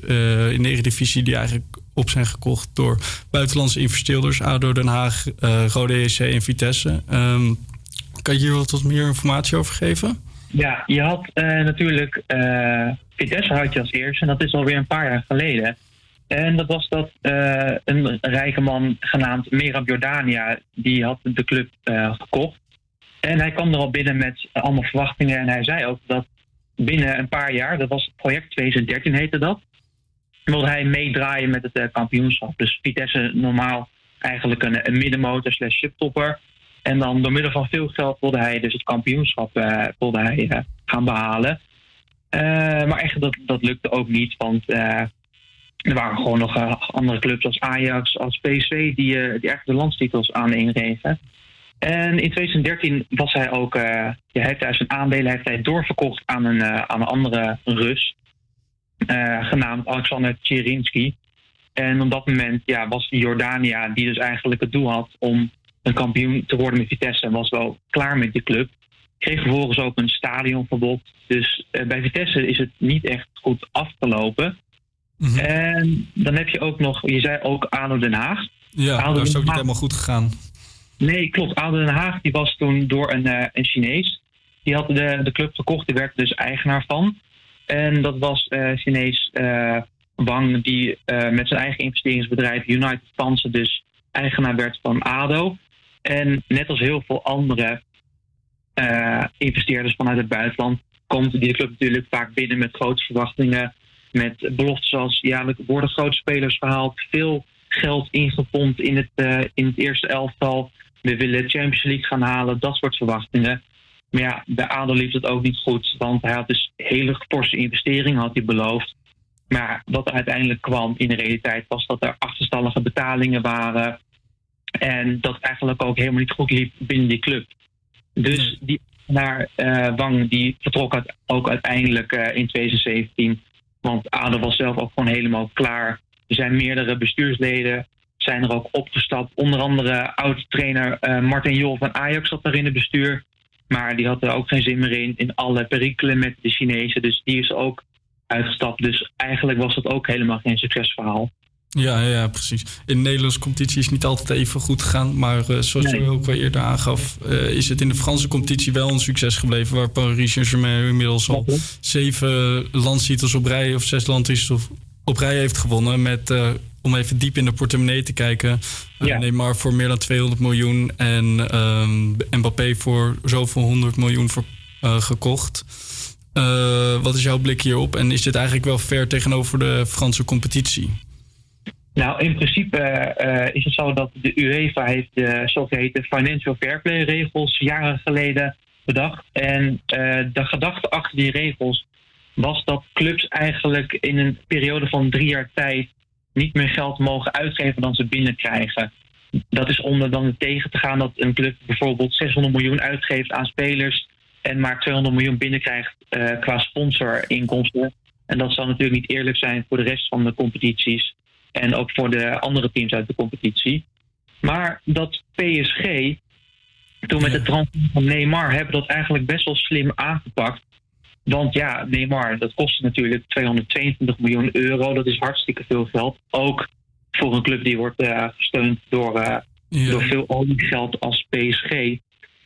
S33: in de Eredivisie die eigenlijk op zijn gekocht door buitenlandse investeerders. ADO Den Haag, eh Rode EC en Vitesse. Ehm, kan je hier wat, wat meer informatie over geven?
S34: Ja, je had eh, natuurlijk eh, Vitesse had je als eerste. En dat is alweer een paar jaar geleden. En dat was dat eh, een rijke man genaamd Merab Jordania... die had de club gekocht. En hij kwam er al binnen met allemaal verwachtingen. En hij zei ook dat binnen een paar jaar... dat was project 2013 heette dat... wilde hij meedraaien met het kampioenschap. Dus Vitesse normaal eigenlijk een, een middenmotor slash subtopper... En dan door middel van veel geld wilde hij dus het kampioenschap eh, wilde hij, eh, gaan behalen. Eh, maar echt, dat, dat lukte ook niet. Want er waren gewoon nog andere clubs als Ajax, als PSV... die, die echt de landstitels aan inreven. En in 2013 was hij ook... ja, heeft hij zijn aandelen heeft hij doorverkocht aan een, aan een andere Rus... genaamd Alexander Tcherinsky. En op dat moment ja, was Jordania, die dus eigenlijk het doel had om een kampioen te worden met Vitesse, was wel klaar met die club. Kreeg vervolgens ook een stadionverbod. Dus eh, bij Vitesse is het niet echt goed afgelopen. En dan heb je ook nog, je zei ook ADO Den Haag.
S10: Ja,
S34: ADO
S10: dat is ook niet
S34: Haag-
S10: helemaal goed gegaan.
S34: Nee, klopt. ADO Den Haag die was toen door een, eh, een Chinees. Die had de, de club gekocht, die werd dus eigenaar van. En dat was eh Chinees Wang, die met zijn eigen investeringsbedrijf United Panzer dus eigenaar werd van ADO. En net als heel veel andere eh, investeerders vanuit het buitenland komt die club natuurlijk vaak binnen met grote verwachtingen. Met beloftes als ja, worden grote spelers gehaald, veel geld ingepompt in het, eh, in het eerste elftal. We willen de Champions League gaan halen, dat soort verwachtingen. Maar ja, bij ADO liep het ook niet goed, want hij had dus hele forse investeringen had hij beloofd. Maar wat uiteindelijk kwam in de realiteit was dat er achterstallige betalingen waren. En dat eigenlijk ook helemaal niet goed liep binnen die club. Dus die naar eh, Wang die vertrok uit- ook uiteindelijk eh, in 2017. Want ADO was zelf ook gewoon helemaal klaar. Er zijn meerdere bestuursleden zijn er ook opgestapt. Onder andere oud-trainer eh, Martin Jol van Ajax zat daar in het bestuur. Maar die had er ook geen zin meer in. In alle perikelen met de Chinezen. Dus die is ook uitgestapt. Dus eigenlijk was dat ook helemaal geen succesverhaal.
S10: Ja, ja, ja, precies. In de Nederlandse competitie is het niet altijd even goed gegaan. Maar eh, zoals
S34: Nee.
S10: je ook al eerder aangaf, eh, is het in de Franse competitie wel een succes gebleven. Waar Paris Saint-Germain inmiddels al zeven landstitels op rij of zes landtitels op rij heeft gewonnen. Met, eh, om even diep in de portemonnee te kijken. eh, Neymar voor meer dan 200 miljoen en ehm, Mbappé voor zoveel 100 miljoen voor, gekocht. Wat is jouw blik hierop? En is dit eigenlijk wel fair tegenover de Franse competitie?
S34: Nou, in principe eh, is het zo dat de UEFA heeft de zogeheten Financial Fair Play regels jaren geleden bedacht. En eh, de gedachte achter die regels was dat clubs eigenlijk in een periode van drie jaar tijd niet meer geld mogen uitgeven dan ze binnenkrijgen. Dat is om dan tegen te gaan dat een club bijvoorbeeld 600 miljoen uitgeeft aan spelers en maar 200 miljoen binnenkrijgt eh, qua sponsorinkomsten. En dat zou natuurlijk niet eerlijk zijn voor de rest van de competities en ook voor de andere teams uit de competitie. Maar dat PSG, toen met de transfer van Neymar, hebben dat eigenlijk best wel slim aangepakt. Want ja, Neymar, dat kostte natuurlijk 222 miljoen euro. Dat is hartstikke veel geld. Ook voor een club die wordt eh, gesteund door,
S10: Ja.
S34: door veel oliegeld als PSG.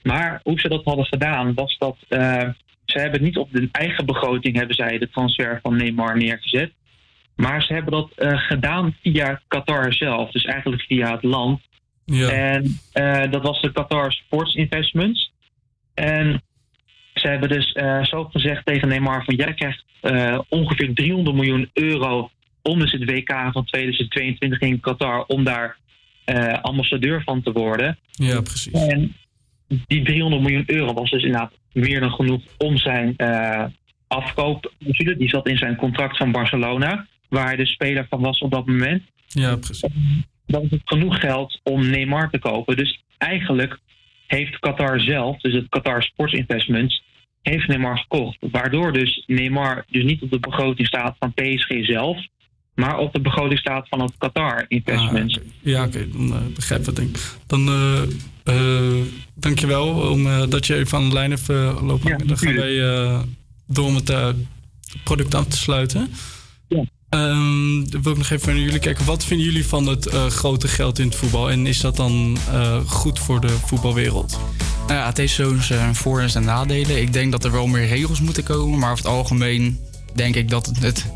S34: Maar hoe ze dat hadden gedaan, was dat eh, ze hebben niet op hun eigen begroting hebben zij de transfer van Neymar neergezet. Maar ze hebben dat eh, gedaan via Qatar zelf, dus eigenlijk via het land.
S10: Ja.
S34: En eh, dat was de Qatar Sports Investments. En ze hebben dus eh, zo gezegd tegen Neymar van jij krijgt ongeveer 300 miljoen euro om dus het WK van 2022 in Qatar om daar ambassadeur van te worden.
S10: Ja, precies.
S34: En die 300 miljoen euro was dus inderdaad meer dan genoeg om zijn afkoopclausule. Die zat in zijn contract van Barcelona, waar hij de speler van was op dat moment.
S10: Ja, precies.
S34: Dan is het genoeg geld om Neymar te kopen. Dus eigenlijk heeft Qatar zelf, dus het Qatar Sports Investments, heeft Neymar gekocht. Waardoor dus Neymar dus niet op de begroting staat van PSG zelf, maar op de begroting staat van het Qatar Investments.
S10: Ja, oké, dan eh, begrijp ik denk. Dan eh eh dankjewel om, dat je even aan de lijn hebt lopen. dan gaan wij door om het product af te sluiten. Ehm, dan wil ik nog even naar jullie kijken. Wat vinden jullie van het eh, grote geld in het voetbal? En is dat dan eh, goed voor de voetbalwereld?
S31: Nou ja, het heeft zo zijn voor- en zijn nadelen. Ik denk dat er wel meer regels moeten komen. Maar over het algemeen denk ik dat het,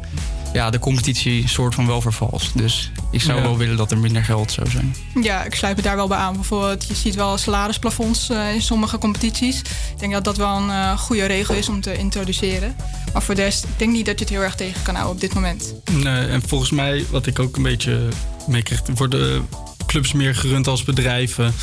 S31: ja, de competitie soort van wel vervalst. Dus ik zou
S32: Ja.
S31: wel willen dat er minder geld zou zijn.
S32: Ja, ik sluit me daar wel bij aan. Bijvoorbeeld, je ziet wel salarisplafonds eh, in sommige competities. Ik denk dat dat wel een eh, goede regel is om te introduceren. Maar voor de rest, ik denk niet dat je het heel erg tegen kan houden op dit moment.
S10: Nee, en volgens mij, wat ik ook een beetje meekrijg, worden clubs meer gerund als bedrijven.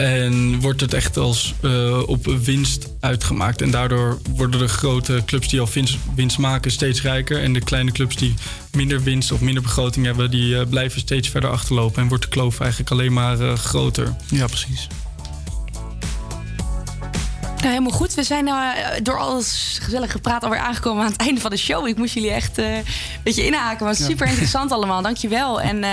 S10: En wordt het echt als eh, op winst uitgemaakt. En daardoor worden de grote clubs die al winst, maken steeds rijker. En de kleine clubs die minder winst of minder begroting hebben, die eh, blijven steeds verder achterlopen. En wordt de kloof eigenlijk alleen maar eh, groter.
S31: Ja, precies.
S1: Nou, helemaal goed. We zijn eh, door alles gezellig gepraat alweer aangekomen aan het einde van de show. Ik moest jullie echt eh, een beetje inhaken. Maar
S31: Ja.
S1: super interessant allemaal. Dankjewel. En eh,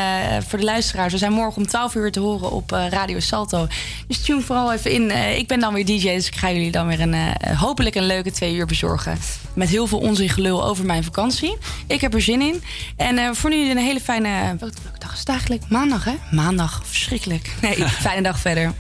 S1: voor de luisteraars, we zijn morgen om 12 uur te horen op Radio Salto. Dus tune vooral even in. Ik ben dan weer DJ, dus ik ga jullie dan weer een, hopelijk een leuke twee uur bezorgen. Met heel veel onzin gelul over mijn vakantie. Ik heb er zin in. En voor nu een hele fijne... Welke welke dag is het eigenlijk? Maandag, hè? Maandag. Verschrikkelijk. Nee, <laughs> fijne dag verder.